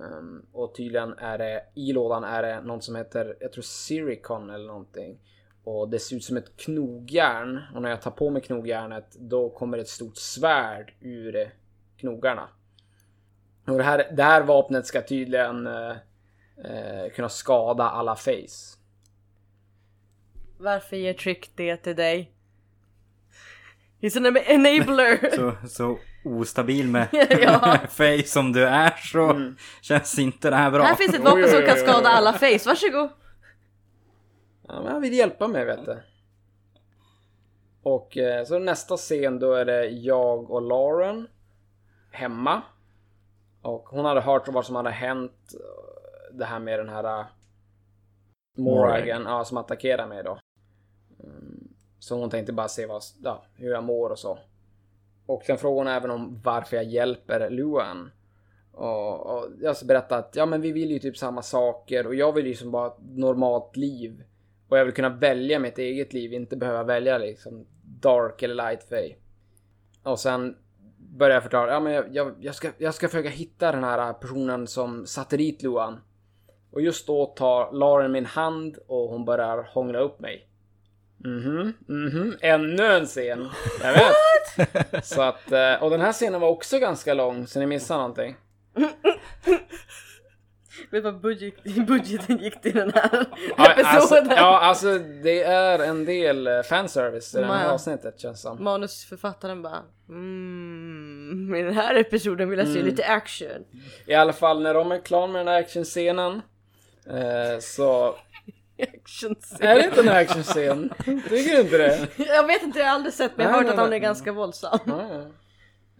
Speaker 2: Ehm, och tydligen är det i lådan är det något som heter, jag tror Siricon eller någonting. Och det ser ut som ett knogjärn. Och när jag tar på mig knogjärnet då kommer ett stort svärd ur knogarna. Och det här, det här vapnet ska tydligen eh, eh, kunna skada alla face.
Speaker 3: Varför ger Trick det till dig? He's an enabler!
Speaker 4: Så, så ostabil med
Speaker 3: Ja.
Speaker 4: Faye som du är så känns inte det här bra.
Speaker 3: Här finns ett vapen som kan skada alla face, varsågod!
Speaker 2: Ja, men han vill hjälpa mig vet du. Och eh, så nästa scen då är det jag och Lauren hemma. Och hon hade hört vad som hade hänt. eh, Det här med den här uh, Morrigan ja, som attackerade mig då. Mm, Så hon tänkte bara se vad, ja, hur jag mår och så. Och sen frågade hon även om varför jag hjälper Luan. Och, och jag ska berättade att ja men vi vill ju typ samma saker och jag vill ju som bara ha ett normalt liv. Och jag vill kunna välja mitt eget liv, inte behöva välja liksom dark eller light fay. Och sen började jag förklara, ja men jag, jag, jag, ska, jag ska försöka hitta den här personen som satte dit Luan. Och just då tar Lauren min hand och hon börjar hångla upp mig. Mhm, mhm, ännu en scen. Jag vet. Så att, eh, och den här scenen var också ganska lång, så ni missade någonting.
Speaker 3: Vet du vad budget, budgeten gick till den här
Speaker 2: Ja, alltså,
Speaker 3: episoden?
Speaker 2: ja, alltså det är en del eh, fanservice i det här avsnittet känns som.
Speaker 3: Manusförfattaren bara mm, i den här episoden vill jag se lite action.
Speaker 2: I alla fall när de är klara med den här actionscenen eh, så...
Speaker 3: action
Speaker 2: Är det inte en actionscen? Tycker du inte det?
Speaker 3: Jag vet inte, jag har aldrig sett men jag har hört att han är ganska våldsam.
Speaker 2: Ja, ja.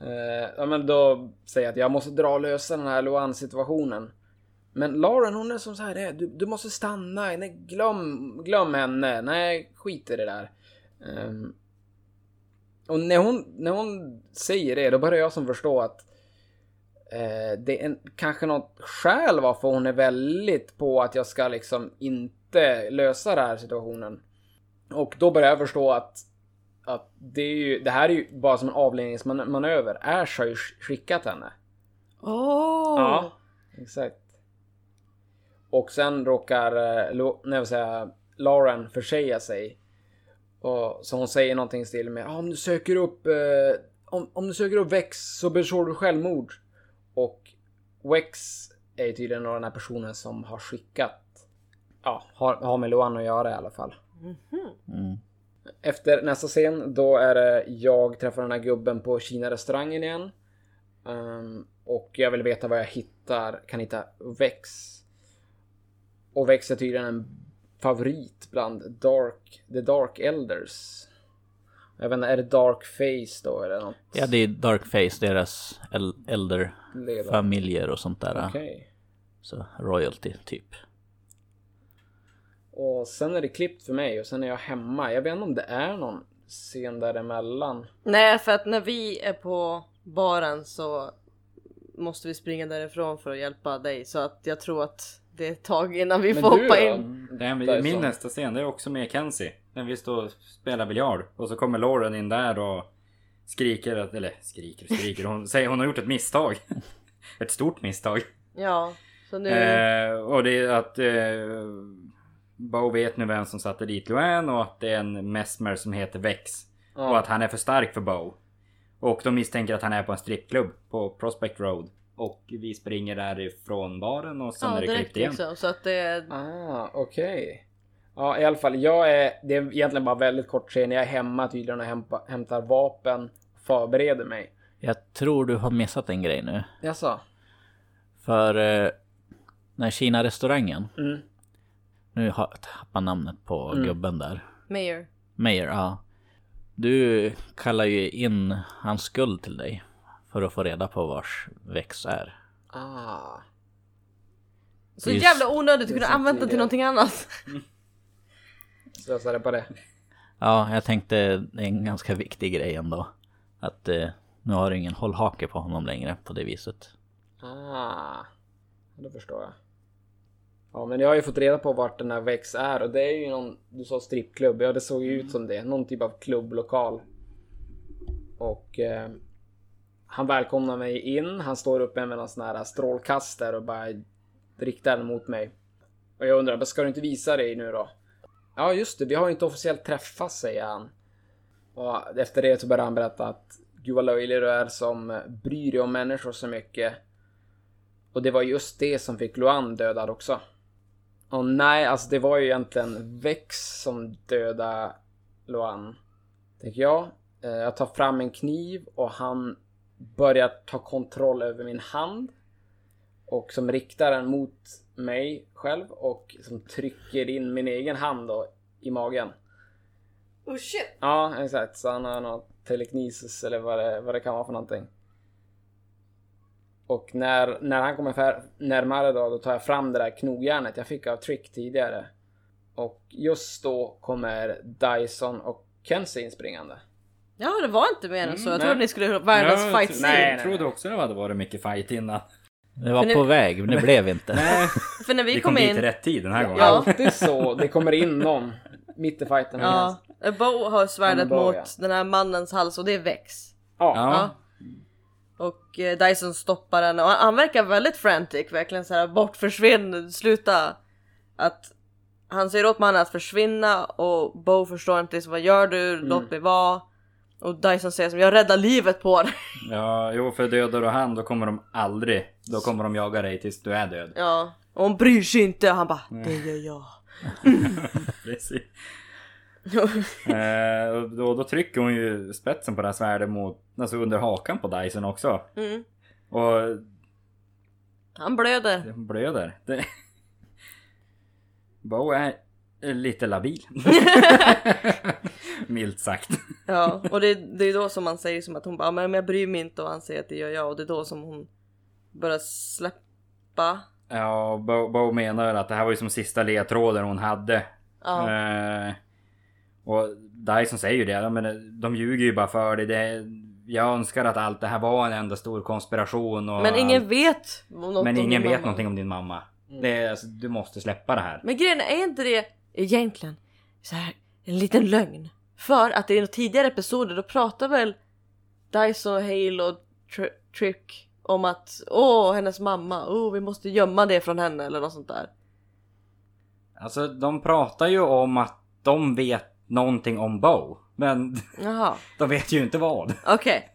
Speaker 2: Eh, ja men då säger jag att jag måste dra och lösa den här Luan situationen. Men Lauren hon är som så här, "Nej, du, du måste stanna, nej glöm, glöm henne, nej skit i det där. Ehm, och när hon, när hon säger det då börjar jag som förstå att eh, det är en, kanske något skäl varför hon är väldigt på att jag ska liksom inte lösa den här situationen. Och då börjar jag förstå att att det, är ju, det här är ju bara som en avledningsmanöver. Ash har ju sk- skickat henne.
Speaker 3: Åh!
Speaker 2: Ja, exakt. Och sen råkar, eh, säger jag, Lauren försäga sig. Och, så hon säger någonting stil med ah, om du söker upp eh, om, om du söker upp Vex så begår du självmord. Och Vex är tydligen den här personen som har skickat ja, har, har med Luan att göra i alla fall.
Speaker 1: Mm.
Speaker 2: Efter nästa scen, då är det jag träffar den här gubben på Kina-restaurangen igen. Ehm, och jag vill veta vad jag hittar, kan hitta Vex. Och Vex är tydligen en favorit bland Dark, The Dark Elders. Jag vet inte, är det Dark Face då eller något?
Speaker 1: Ja, det är Darkface, deras äl- äldre familjer och sånt där.
Speaker 2: Okej.
Speaker 1: Så royalty typ.
Speaker 2: Och sen är det klippt för mig och sen är jag hemma. Jag vet inte om det är någon scen däremellan.
Speaker 3: Nej, för att när vi är på baren så måste vi springa därifrån för att hjälpa dig. Så att jag tror att det är ett tag innan vi
Speaker 2: Men
Speaker 3: får
Speaker 2: du
Speaker 3: hoppa
Speaker 2: då?
Speaker 3: in.
Speaker 4: Det är,
Speaker 2: Därifrån.
Speaker 4: min nästa scen det är också med Kenzie. När vi står och spelar biljard. Och så kommer Lauren in där och skriker, att, eller skriker och skriker. Hon säger hon har gjort ett misstag. ett stort misstag.
Speaker 3: Ja, så nu...
Speaker 4: Eh, och det är att eh, Bo vet nu vem som satte dit Luan och att det är en mesmer som heter Vex.
Speaker 2: Ja.
Speaker 4: Och att han är för stark för Bo. Och de misstänker att han är på en strippklubb på Prospect Road. Och vi springer därifrån baren och sen
Speaker 3: ja,
Speaker 4: är det klippt igen.
Speaker 3: liksom. Så att det...
Speaker 2: Ah, okej. Ja, i alla fall. Jag är, det är egentligen bara väldigt kort scen. Jag är hemma tydligen och hämpa, hämtar vapen. Förbereder mig.
Speaker 1: Jag tror du har missat en grej nu.
Speaker 2: Jaså?
Speaker 1: För eh, när Kina-restaurangen,
Speaker 2: Mm.
Speaker 1: Nu har jag tappat namnet på
Speaker 2: Mm.
Speaker 1: gubben där.
Speaker 3: Mayor.
Speaker 1: Mayer, ja. Du kallar ju in hans skuld till dig. För att få reda på vars väx är.
Speaker 2: Ah.
Speaker 3: Så
Speaker 1: Just-
Speaker 3: jävla onödigt att kunna använda den till någonting annat.
Speaker 2: Slösade på det.
Speaker 1: Ja, jag tänkte det är en ganska viktig grej ändå. Att eh, nu har du ingen hållhake på honom längre på det viset.
Speaker 2: Ah. Det förstår jag. Ja, men jag har ju fått reda på vart den här Vex är och det är ju någon, du sa strippklubb, ja det såg ju ut som det. Någon typ av klubblokal. Och eh, han välkomnar mig in. Han står uppe med någon sån här strålkastare och bara riktar den mot mig. Och jag undrar, ska du inte visa dig nu då? Ja, just det, vi har ju inte officiellt träffats, säger han. Och efter det så börjar han berätta att Gud vad löjlig du är som bryr dig om människor så mycket. Och det var just det som fick Luan dödad också. Och nej, alltså det var ju egentligen Vex som dödade Luan. Tänker jag. Eh, jag tar fram en kniv och han börjar ta kontroll över min hand. Och som riktar den mot mig själv och som trycker in min egen hand då i magen.
Speaker 3: Oh shit!
Speaker 2: Ja, exakt. Så han har något telekinesis eller vad det, vad det kan vara för någonting. Och när, när han kommer närmare då, då tar jag fram det där knogjärnet jag fick av Trick tidigare. Och just då kommer Dyson och Kenzie inspringande.
Speaker 3: Ja, det var inte mer än så. Jag
Speaker 4: Mm,
Speaker 3: trodde ni skulle ha världens fight
Speaker 4: nej,
Speaker 3: scene.
Speaker 2: nej.
Speaker 4: Jag trodde också det hade varit mycket fight innan.
Speaker 1: Det var
Speaker 3: nu-
Speaker 1: på väg, men det blev inte.
Speaker 4: Nej,
Speaker 3: För när vi
Speaker 4: vi
Speaker 3: kom
Speaker 4: kom dit
Speaker 3: in...
Speaker 4: i rätt tid den här gången.
Speaker 3: Ja.
Speaker 2: Alltid så. Det kommer in någon mitt i fighten.
Speaker 3: Ja, Bo har svärdet mot
Speaker 2: ja.
Speaker 3: den här mannens hals och det är Vex.
Speaker 2: ja.
Speaker 4: Ja.
Speaker 3: Och eh, Dyson stoppar den och han, verkar väldigt frantic, verkligen såhär bort försvinn, sluta. Att han säger åt mannen att försvinna och Bo förstår inte liksom, vad gör du, låt mig vara. Och Dyson säger som jag räddar livet på dig.
Speaker 4: ja, jo för dödar du han då kommer de aldrig, då kommer de jaga dig tills du är död.
Speaker 3: Ja, och hon bryr sig inte. Han bara det gör jag.
Speaker 4: Precis. eh, då, då trycker hon ju spetsen på det här svärdet mot, alltså under hakan på Dyson också.
Speaker 3: Mm.
Speaker 4: Och
Speaker 3: Han blöder.
Speaker 4: det blöder. Det... Bo är lite labil. Milt sagt.
Speaker 3: Ja, och det, det är då som man säger som att hon bara men jag bryr mig inte och han säger att det gör jag och det är då som hon börjar släppa.
Speaker 4: Ja, Bo, Bo menar att det här var ju som sista ledtråden hon hade.
Speaker 3: Ja.
Speaker 4: Eh, och Dyson säger ju det, ja, men de ljuger ju bara för dig. Det, jag önskar att allt det här var en enda stor konspiration. Och
Speaker 3: Men ingen
Speaker 4: allt.
Speaker 3: vet något
Speaker 4: men ingen vet
Speaker 3: mamma.
Speaker 4: någonting om din mamma. Det är, alltså, du måste släppa det här.
Speaker 3: Men grejen är, inte det egentligen så här, en liten lögn? För att i tidigare episoder då pratar väl Dyson, Hale och Tr- Trick om att åh hennes mamma, åh vi måste gömma det från henne eller något sånt där.
Speaker 4: Alltså de pratar ju om att de vet någonting om Bo. Men
Speaker 3: Jaha,
Speaker 4: de vet ju inte vad.
Speaker 3: okej.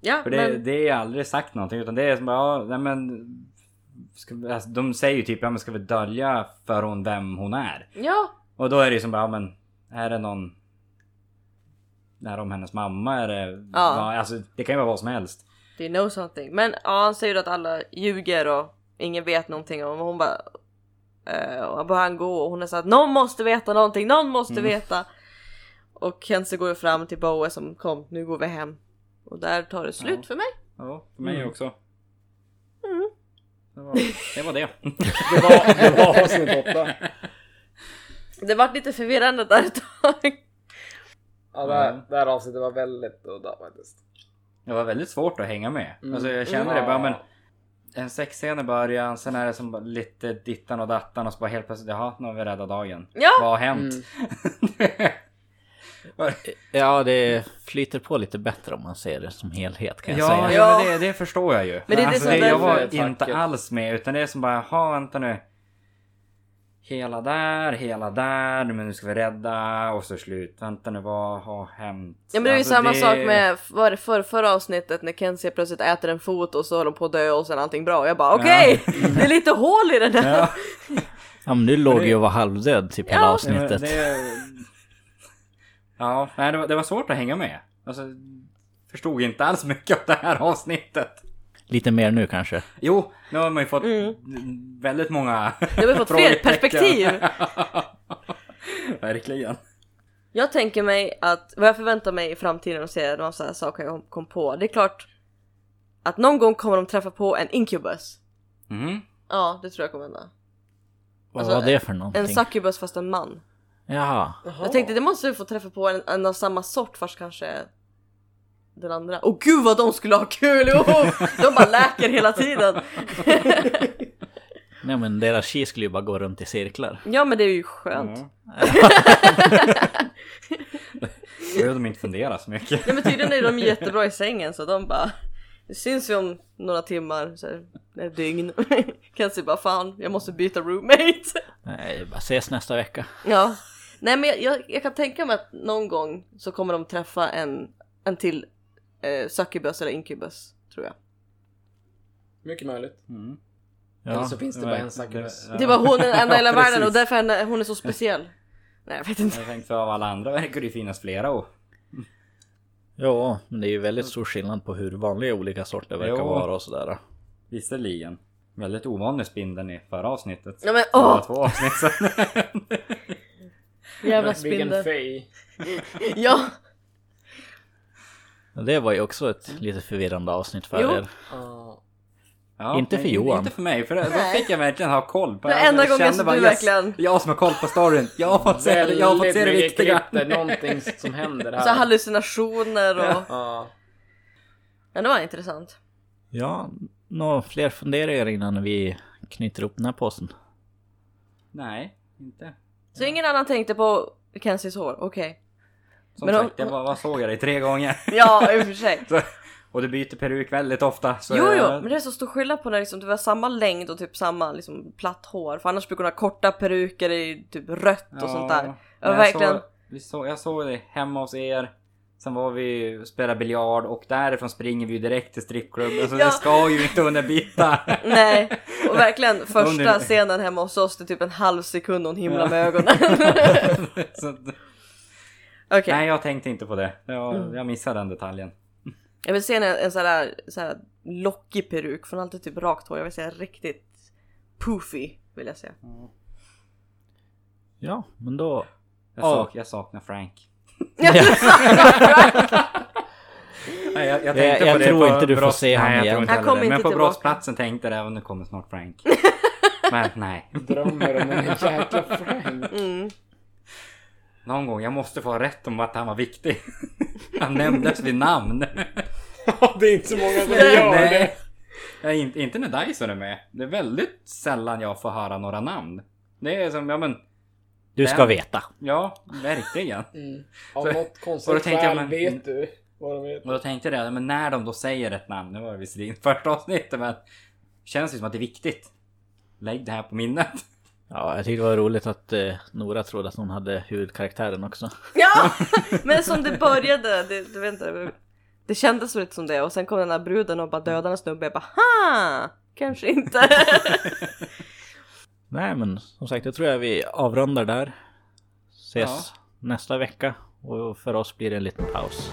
Speaker 3: Ja,
Speaker 4: För det,
Speaker 3: men
Speaker 4: det är aldrig sagt någonting utan det är som bara, ja, nej men... Ska, alltså, de säger ju typ, ja men ska vi dölja för hon vem hon är?
Speaker 3: ja,
Speaker 4: Och då är det ju som bara, ja, men är det någon... Är det om hennes mamma? Är det...
Speaker 3: Ja.
Speaker 4: Ja, alltså det kan ju vara vad som helst.
Speaker 3: they know something. Men ja, han säger att alla ljuger och ingen vet någonting om hon bara eh, och han gå och hon är så att någon måste veta någonting, någon måste
Speaker 4: Mm.
Speaker 3: veta. Och Kenzie går fram till Boe som kom, nu går vi hem. Och där tar det slut
Speaker 4: Ja.
Speaker 3: för mig.
Speaker 4: Ja, för mig
Speaker 2: Mm.
Speaker 4: också.
Speaker 3: Mm.
Speaker 4: Det var det. Var det.
Speaker 2: Det var, det var avsnitt åtta.
Speaker 3: Det vart lite förvirrande där ett tag.
Speaker 2: Ja, det, här, det här avsnittet var väldigt udda faktiskt.
Speaker 4: Det var väldigt svårt att hänga med.
Speaker 2: Mm.
Speaker 4: Alltså jag känner
Speaker 2: Mm.
Speaker 4: det bara men... En sexscen i början, sen är det som lite dittan och dattan och så bara helt plötsligt, jaha, nu har vi räddat dagen.
Speaker 3: Ja.
Speaker 4: Vad har hänt?
Speaker 2: Mm.
Speaker 1: Ja, det flyter på lite bättre om man ser det som helhet kan jag
Speaker 4: Ja,
Speaker 1: säga.
Speaker 4: ja.
Speaker 3: Ja.
Speaker 4: Men det, det förstår jag ju.
Speaker 3: Men det är det
Speaker 4: alltså,
Speaker 3: som
Speaker 4: jag var
Speaker 2: därför-
Speaker 4: inte
Speaker 2: Tacket.
Speaker 4: alls med utan det är som bara, jaha vänta nu. Hela där, hela där, men nu ska vi rädda och så slut. Vänta nu, vad har hänt?
Speaker 3: Ja men det är ju
Speaker 4: Alltså,
Speaker 3: samma
Speaker 4: det-
Speaker 3: sak med var det för, förra avsnittet när Kenzie plötsligt äter en fot och så håller de på att dö och sen allting bra. Jag bara okej, det är lite hål i den där.
Speaker 4: Ja,
Speaker 1: Ja, men du låg
Speaker 4: det-
Speaker 1: ju och var halvdöd typ hela
Speaker 3: Ja.
Speaker 1: avsnittet.
Speaker 4: Det, det, ja, nej det var, det var svårt att hänga med. Alltså, förstod inte alls mycket av det här avsnittet.
Speaker 1: Lite mer nu kanske.
Speaker 4: Jo, nu har man ju fått
Speaker 3: Mm.
Speaker 4: väldigt många
Speaker 3: Nu har vi fått fler perspektiv.
Speaker 4: Verkligen.
Speaker 3: Jag tänker mig att vad jag förväntar mig i framtiden och se de så här saker jag kom på. Det är klart att någon gång kommer de träffa på en incubus.
Speaker 4: Mhm.
Speaker 3: Ja, det tror jag kommer hända.
Speaker 1: Vad
Speaker 3: Alltså,
Speaker 1: var det för någonting?
Speaker 3: En succubus fast en man.
Speaker 1: Jaha.
Speaker 3: Jag tänkte det måste vi få träffa på en, en av samma sort fast kanske den andra. Åh gud vad de skulle ha kul! Oh, de bara läker hela tiden.
Speaker 1: Nej men deras chi skulle ju bara gå runt i cirklar.
Speaker 3: Ja men det är ju skönt.
Speaker 4: Då behöver de inte fundera så mycket.
Speaker 3: Ja men tydligen är de jättebra i sängen så de bara Det syns vi om några timmar, så här, ett dygn. Kanske bara fan, jag måste byta roommate.
Speaker 1: Nej, bara ses nästa vecka.
Speaker 3: Ja. Nej men jag, jag, jag kan tänka mig att någon gång så kommer de träffa en, en till eh, succubus eller incubus, tror jag.
Speaker 2: Mycket möjligt.
Speaker 4: Mm.
Speaker 2: Eller så finns det bara en succubus.
Speaker 4: ja.
Speaker 3: Det var hon den enda i hela
Speaker 4: Ja,
Speaker 3: världen och därför är hon är så speciell. Nej jag vet inte.
Speaker 4: Jag tänkte för av alla andra verkar det ju finnas flera och...
Speaker 1: Ja, men det är ju väldigt stor skillnad på hur vanliga olika sorter verkar
Speaker 4: Jo.
Speaker 1: vara och sådär.
Speaker 4: Visserligen. Väldigt ovanlig spindeln i förra avsnittet.
Speaker 3: Ja men
Speaker 4: Det var
Speaker 3: åh!
Speaker 4: två avsnitt sen.
Speaker 3: Jävla spindel. Ja!
Speaker 1: Det var ju också ett lite förvirrande avsnitt för
Speaker 3: Jo.
Speaker 1: er.
Speaker 2: Ja.
Speaker 4: Ja,
Speaker 1: Inte för Johan.
Speaker 4: Inte för mig, för då fick jag verkligen ha koll på
Speaker 3: Det enda
Speaker 4: jag
Speaker 3: gången
Speaker 4: kände
Speaker 3: som
Speaker 4: bara,
Speaker 3: du
Speaker 4: yes,
Speaker 3: verkligen-
Speaker 4: Jag som har koll på storyn. Jag har fått se det, jag har fått se det viktiga.
Speaker 2: mycket klipp, det är någonting som händer här.
Speaker 3: Så hallucinationer och...
Speaker 2: Ja.
Speaker 3: Men det var intressant.
Speaker 1: Ja, några fler funderingar innan vi knyter upp den här påsen?
Speaker 4: Nej, inte.
Speaker 3: Så ingen annan tänkte på Kenzies hår, okej.
Speaker 4: Som
Speaker 3: Men
Speaker 4: sagt, jag bara, vad såg jag dig tre gånger.
Speaker 3: Ja, i och för sig.
Speaker 4: Så, och du byter peruk väldigt ofta. Så
Speaker 3: Jo, jo,
Speaker 4: jag-
Speaker 3: men det är så stor skillnad på när liksom, det var samma längd och typ samma liksom, platt hår. För annars brukar hon ha korta peruker i typ rött och sånt där. Jag var verkligen...
Speaker 4: såg, vi såg, jag såg det hemma hos er. Sen var vi och spelade biljard och därifrån springer vi ju direkt till strippklubben. Så
Speaker 3: Ja.
Speaker 4: det ska ju inte under byta.
Speaker 3: Nej, och verkligen första scenen hemma hos oss, det är typ en halv sekund hon himlar med ögonen. Okej,
Speaker 4: Nej, jag tänkte inte på det. Jag,
Speaker 3: Mm.
Speaker 4: jag missade den detaljen.
Speaker 3: jag vill se en, en sån här, så här lockig peruk, har alltid typ rakt hår. Jag vill säga riktigt poofy, vill jag säga.
Speaker 1: Ja, men då...
Speaker 4: Jag,
Speaker 1: Ja.
Speaker 4: sak, jag saknar Frank. Nej, jag, jag,
Speaker 1: Jag- jag tror inte du får se han
Speaker 4: nej, jag
Speaker 1: igen.
Speaker 3: Han kommer.
Speaker 4: Men på
Speaker 3: tillbaka.
Speaker 4: brottsplatsen tänkte jag även nu kommer snart Frank. Men nej.
Speaker 2: Drömmer om en jäkla Frank.
Speaker 3: Mm.
Speaker 4: Någon gång, jag måste få ha rätt om att han var viktig. Han nämndes vid namn.
Speaker 2: Ja, det är inte så många som gör det.
Speaker 4: Nej. Ja, inte, inte när Dyson är med. Det är väldigt sällan jag får höra några namn. Det är som, ja men,
Speaker 1: Du ska veta.
Speaker 4: ja, verkligen.
Speaker 2: Mm. Av något konstigt skäl
Speaker 4: men-
Speaker 2: vet du vad de vet.
Speaker 4: Och då tänkte jag det, men när de då säger ett namn, nu var det visserligen första avsnittet men känns ju som att det är viktigt. Lägg det här på minnet.
Speaker 1: Ja, jag tyckte det var roligt att eh, Nora trodde att hon hade huvudkaraktären också.
Speaker 3: Ja! Men som det började, det, du vet inte, det kändes lite som det och sen kom den där bruden och bara dödade en snubbe. Jag bara ha! Kanske inte.
Speaker 1: Nej, men som sagt, jag tror jag vi avrundar där. Ses nästa vecka. Och för oss blir det en liten paus.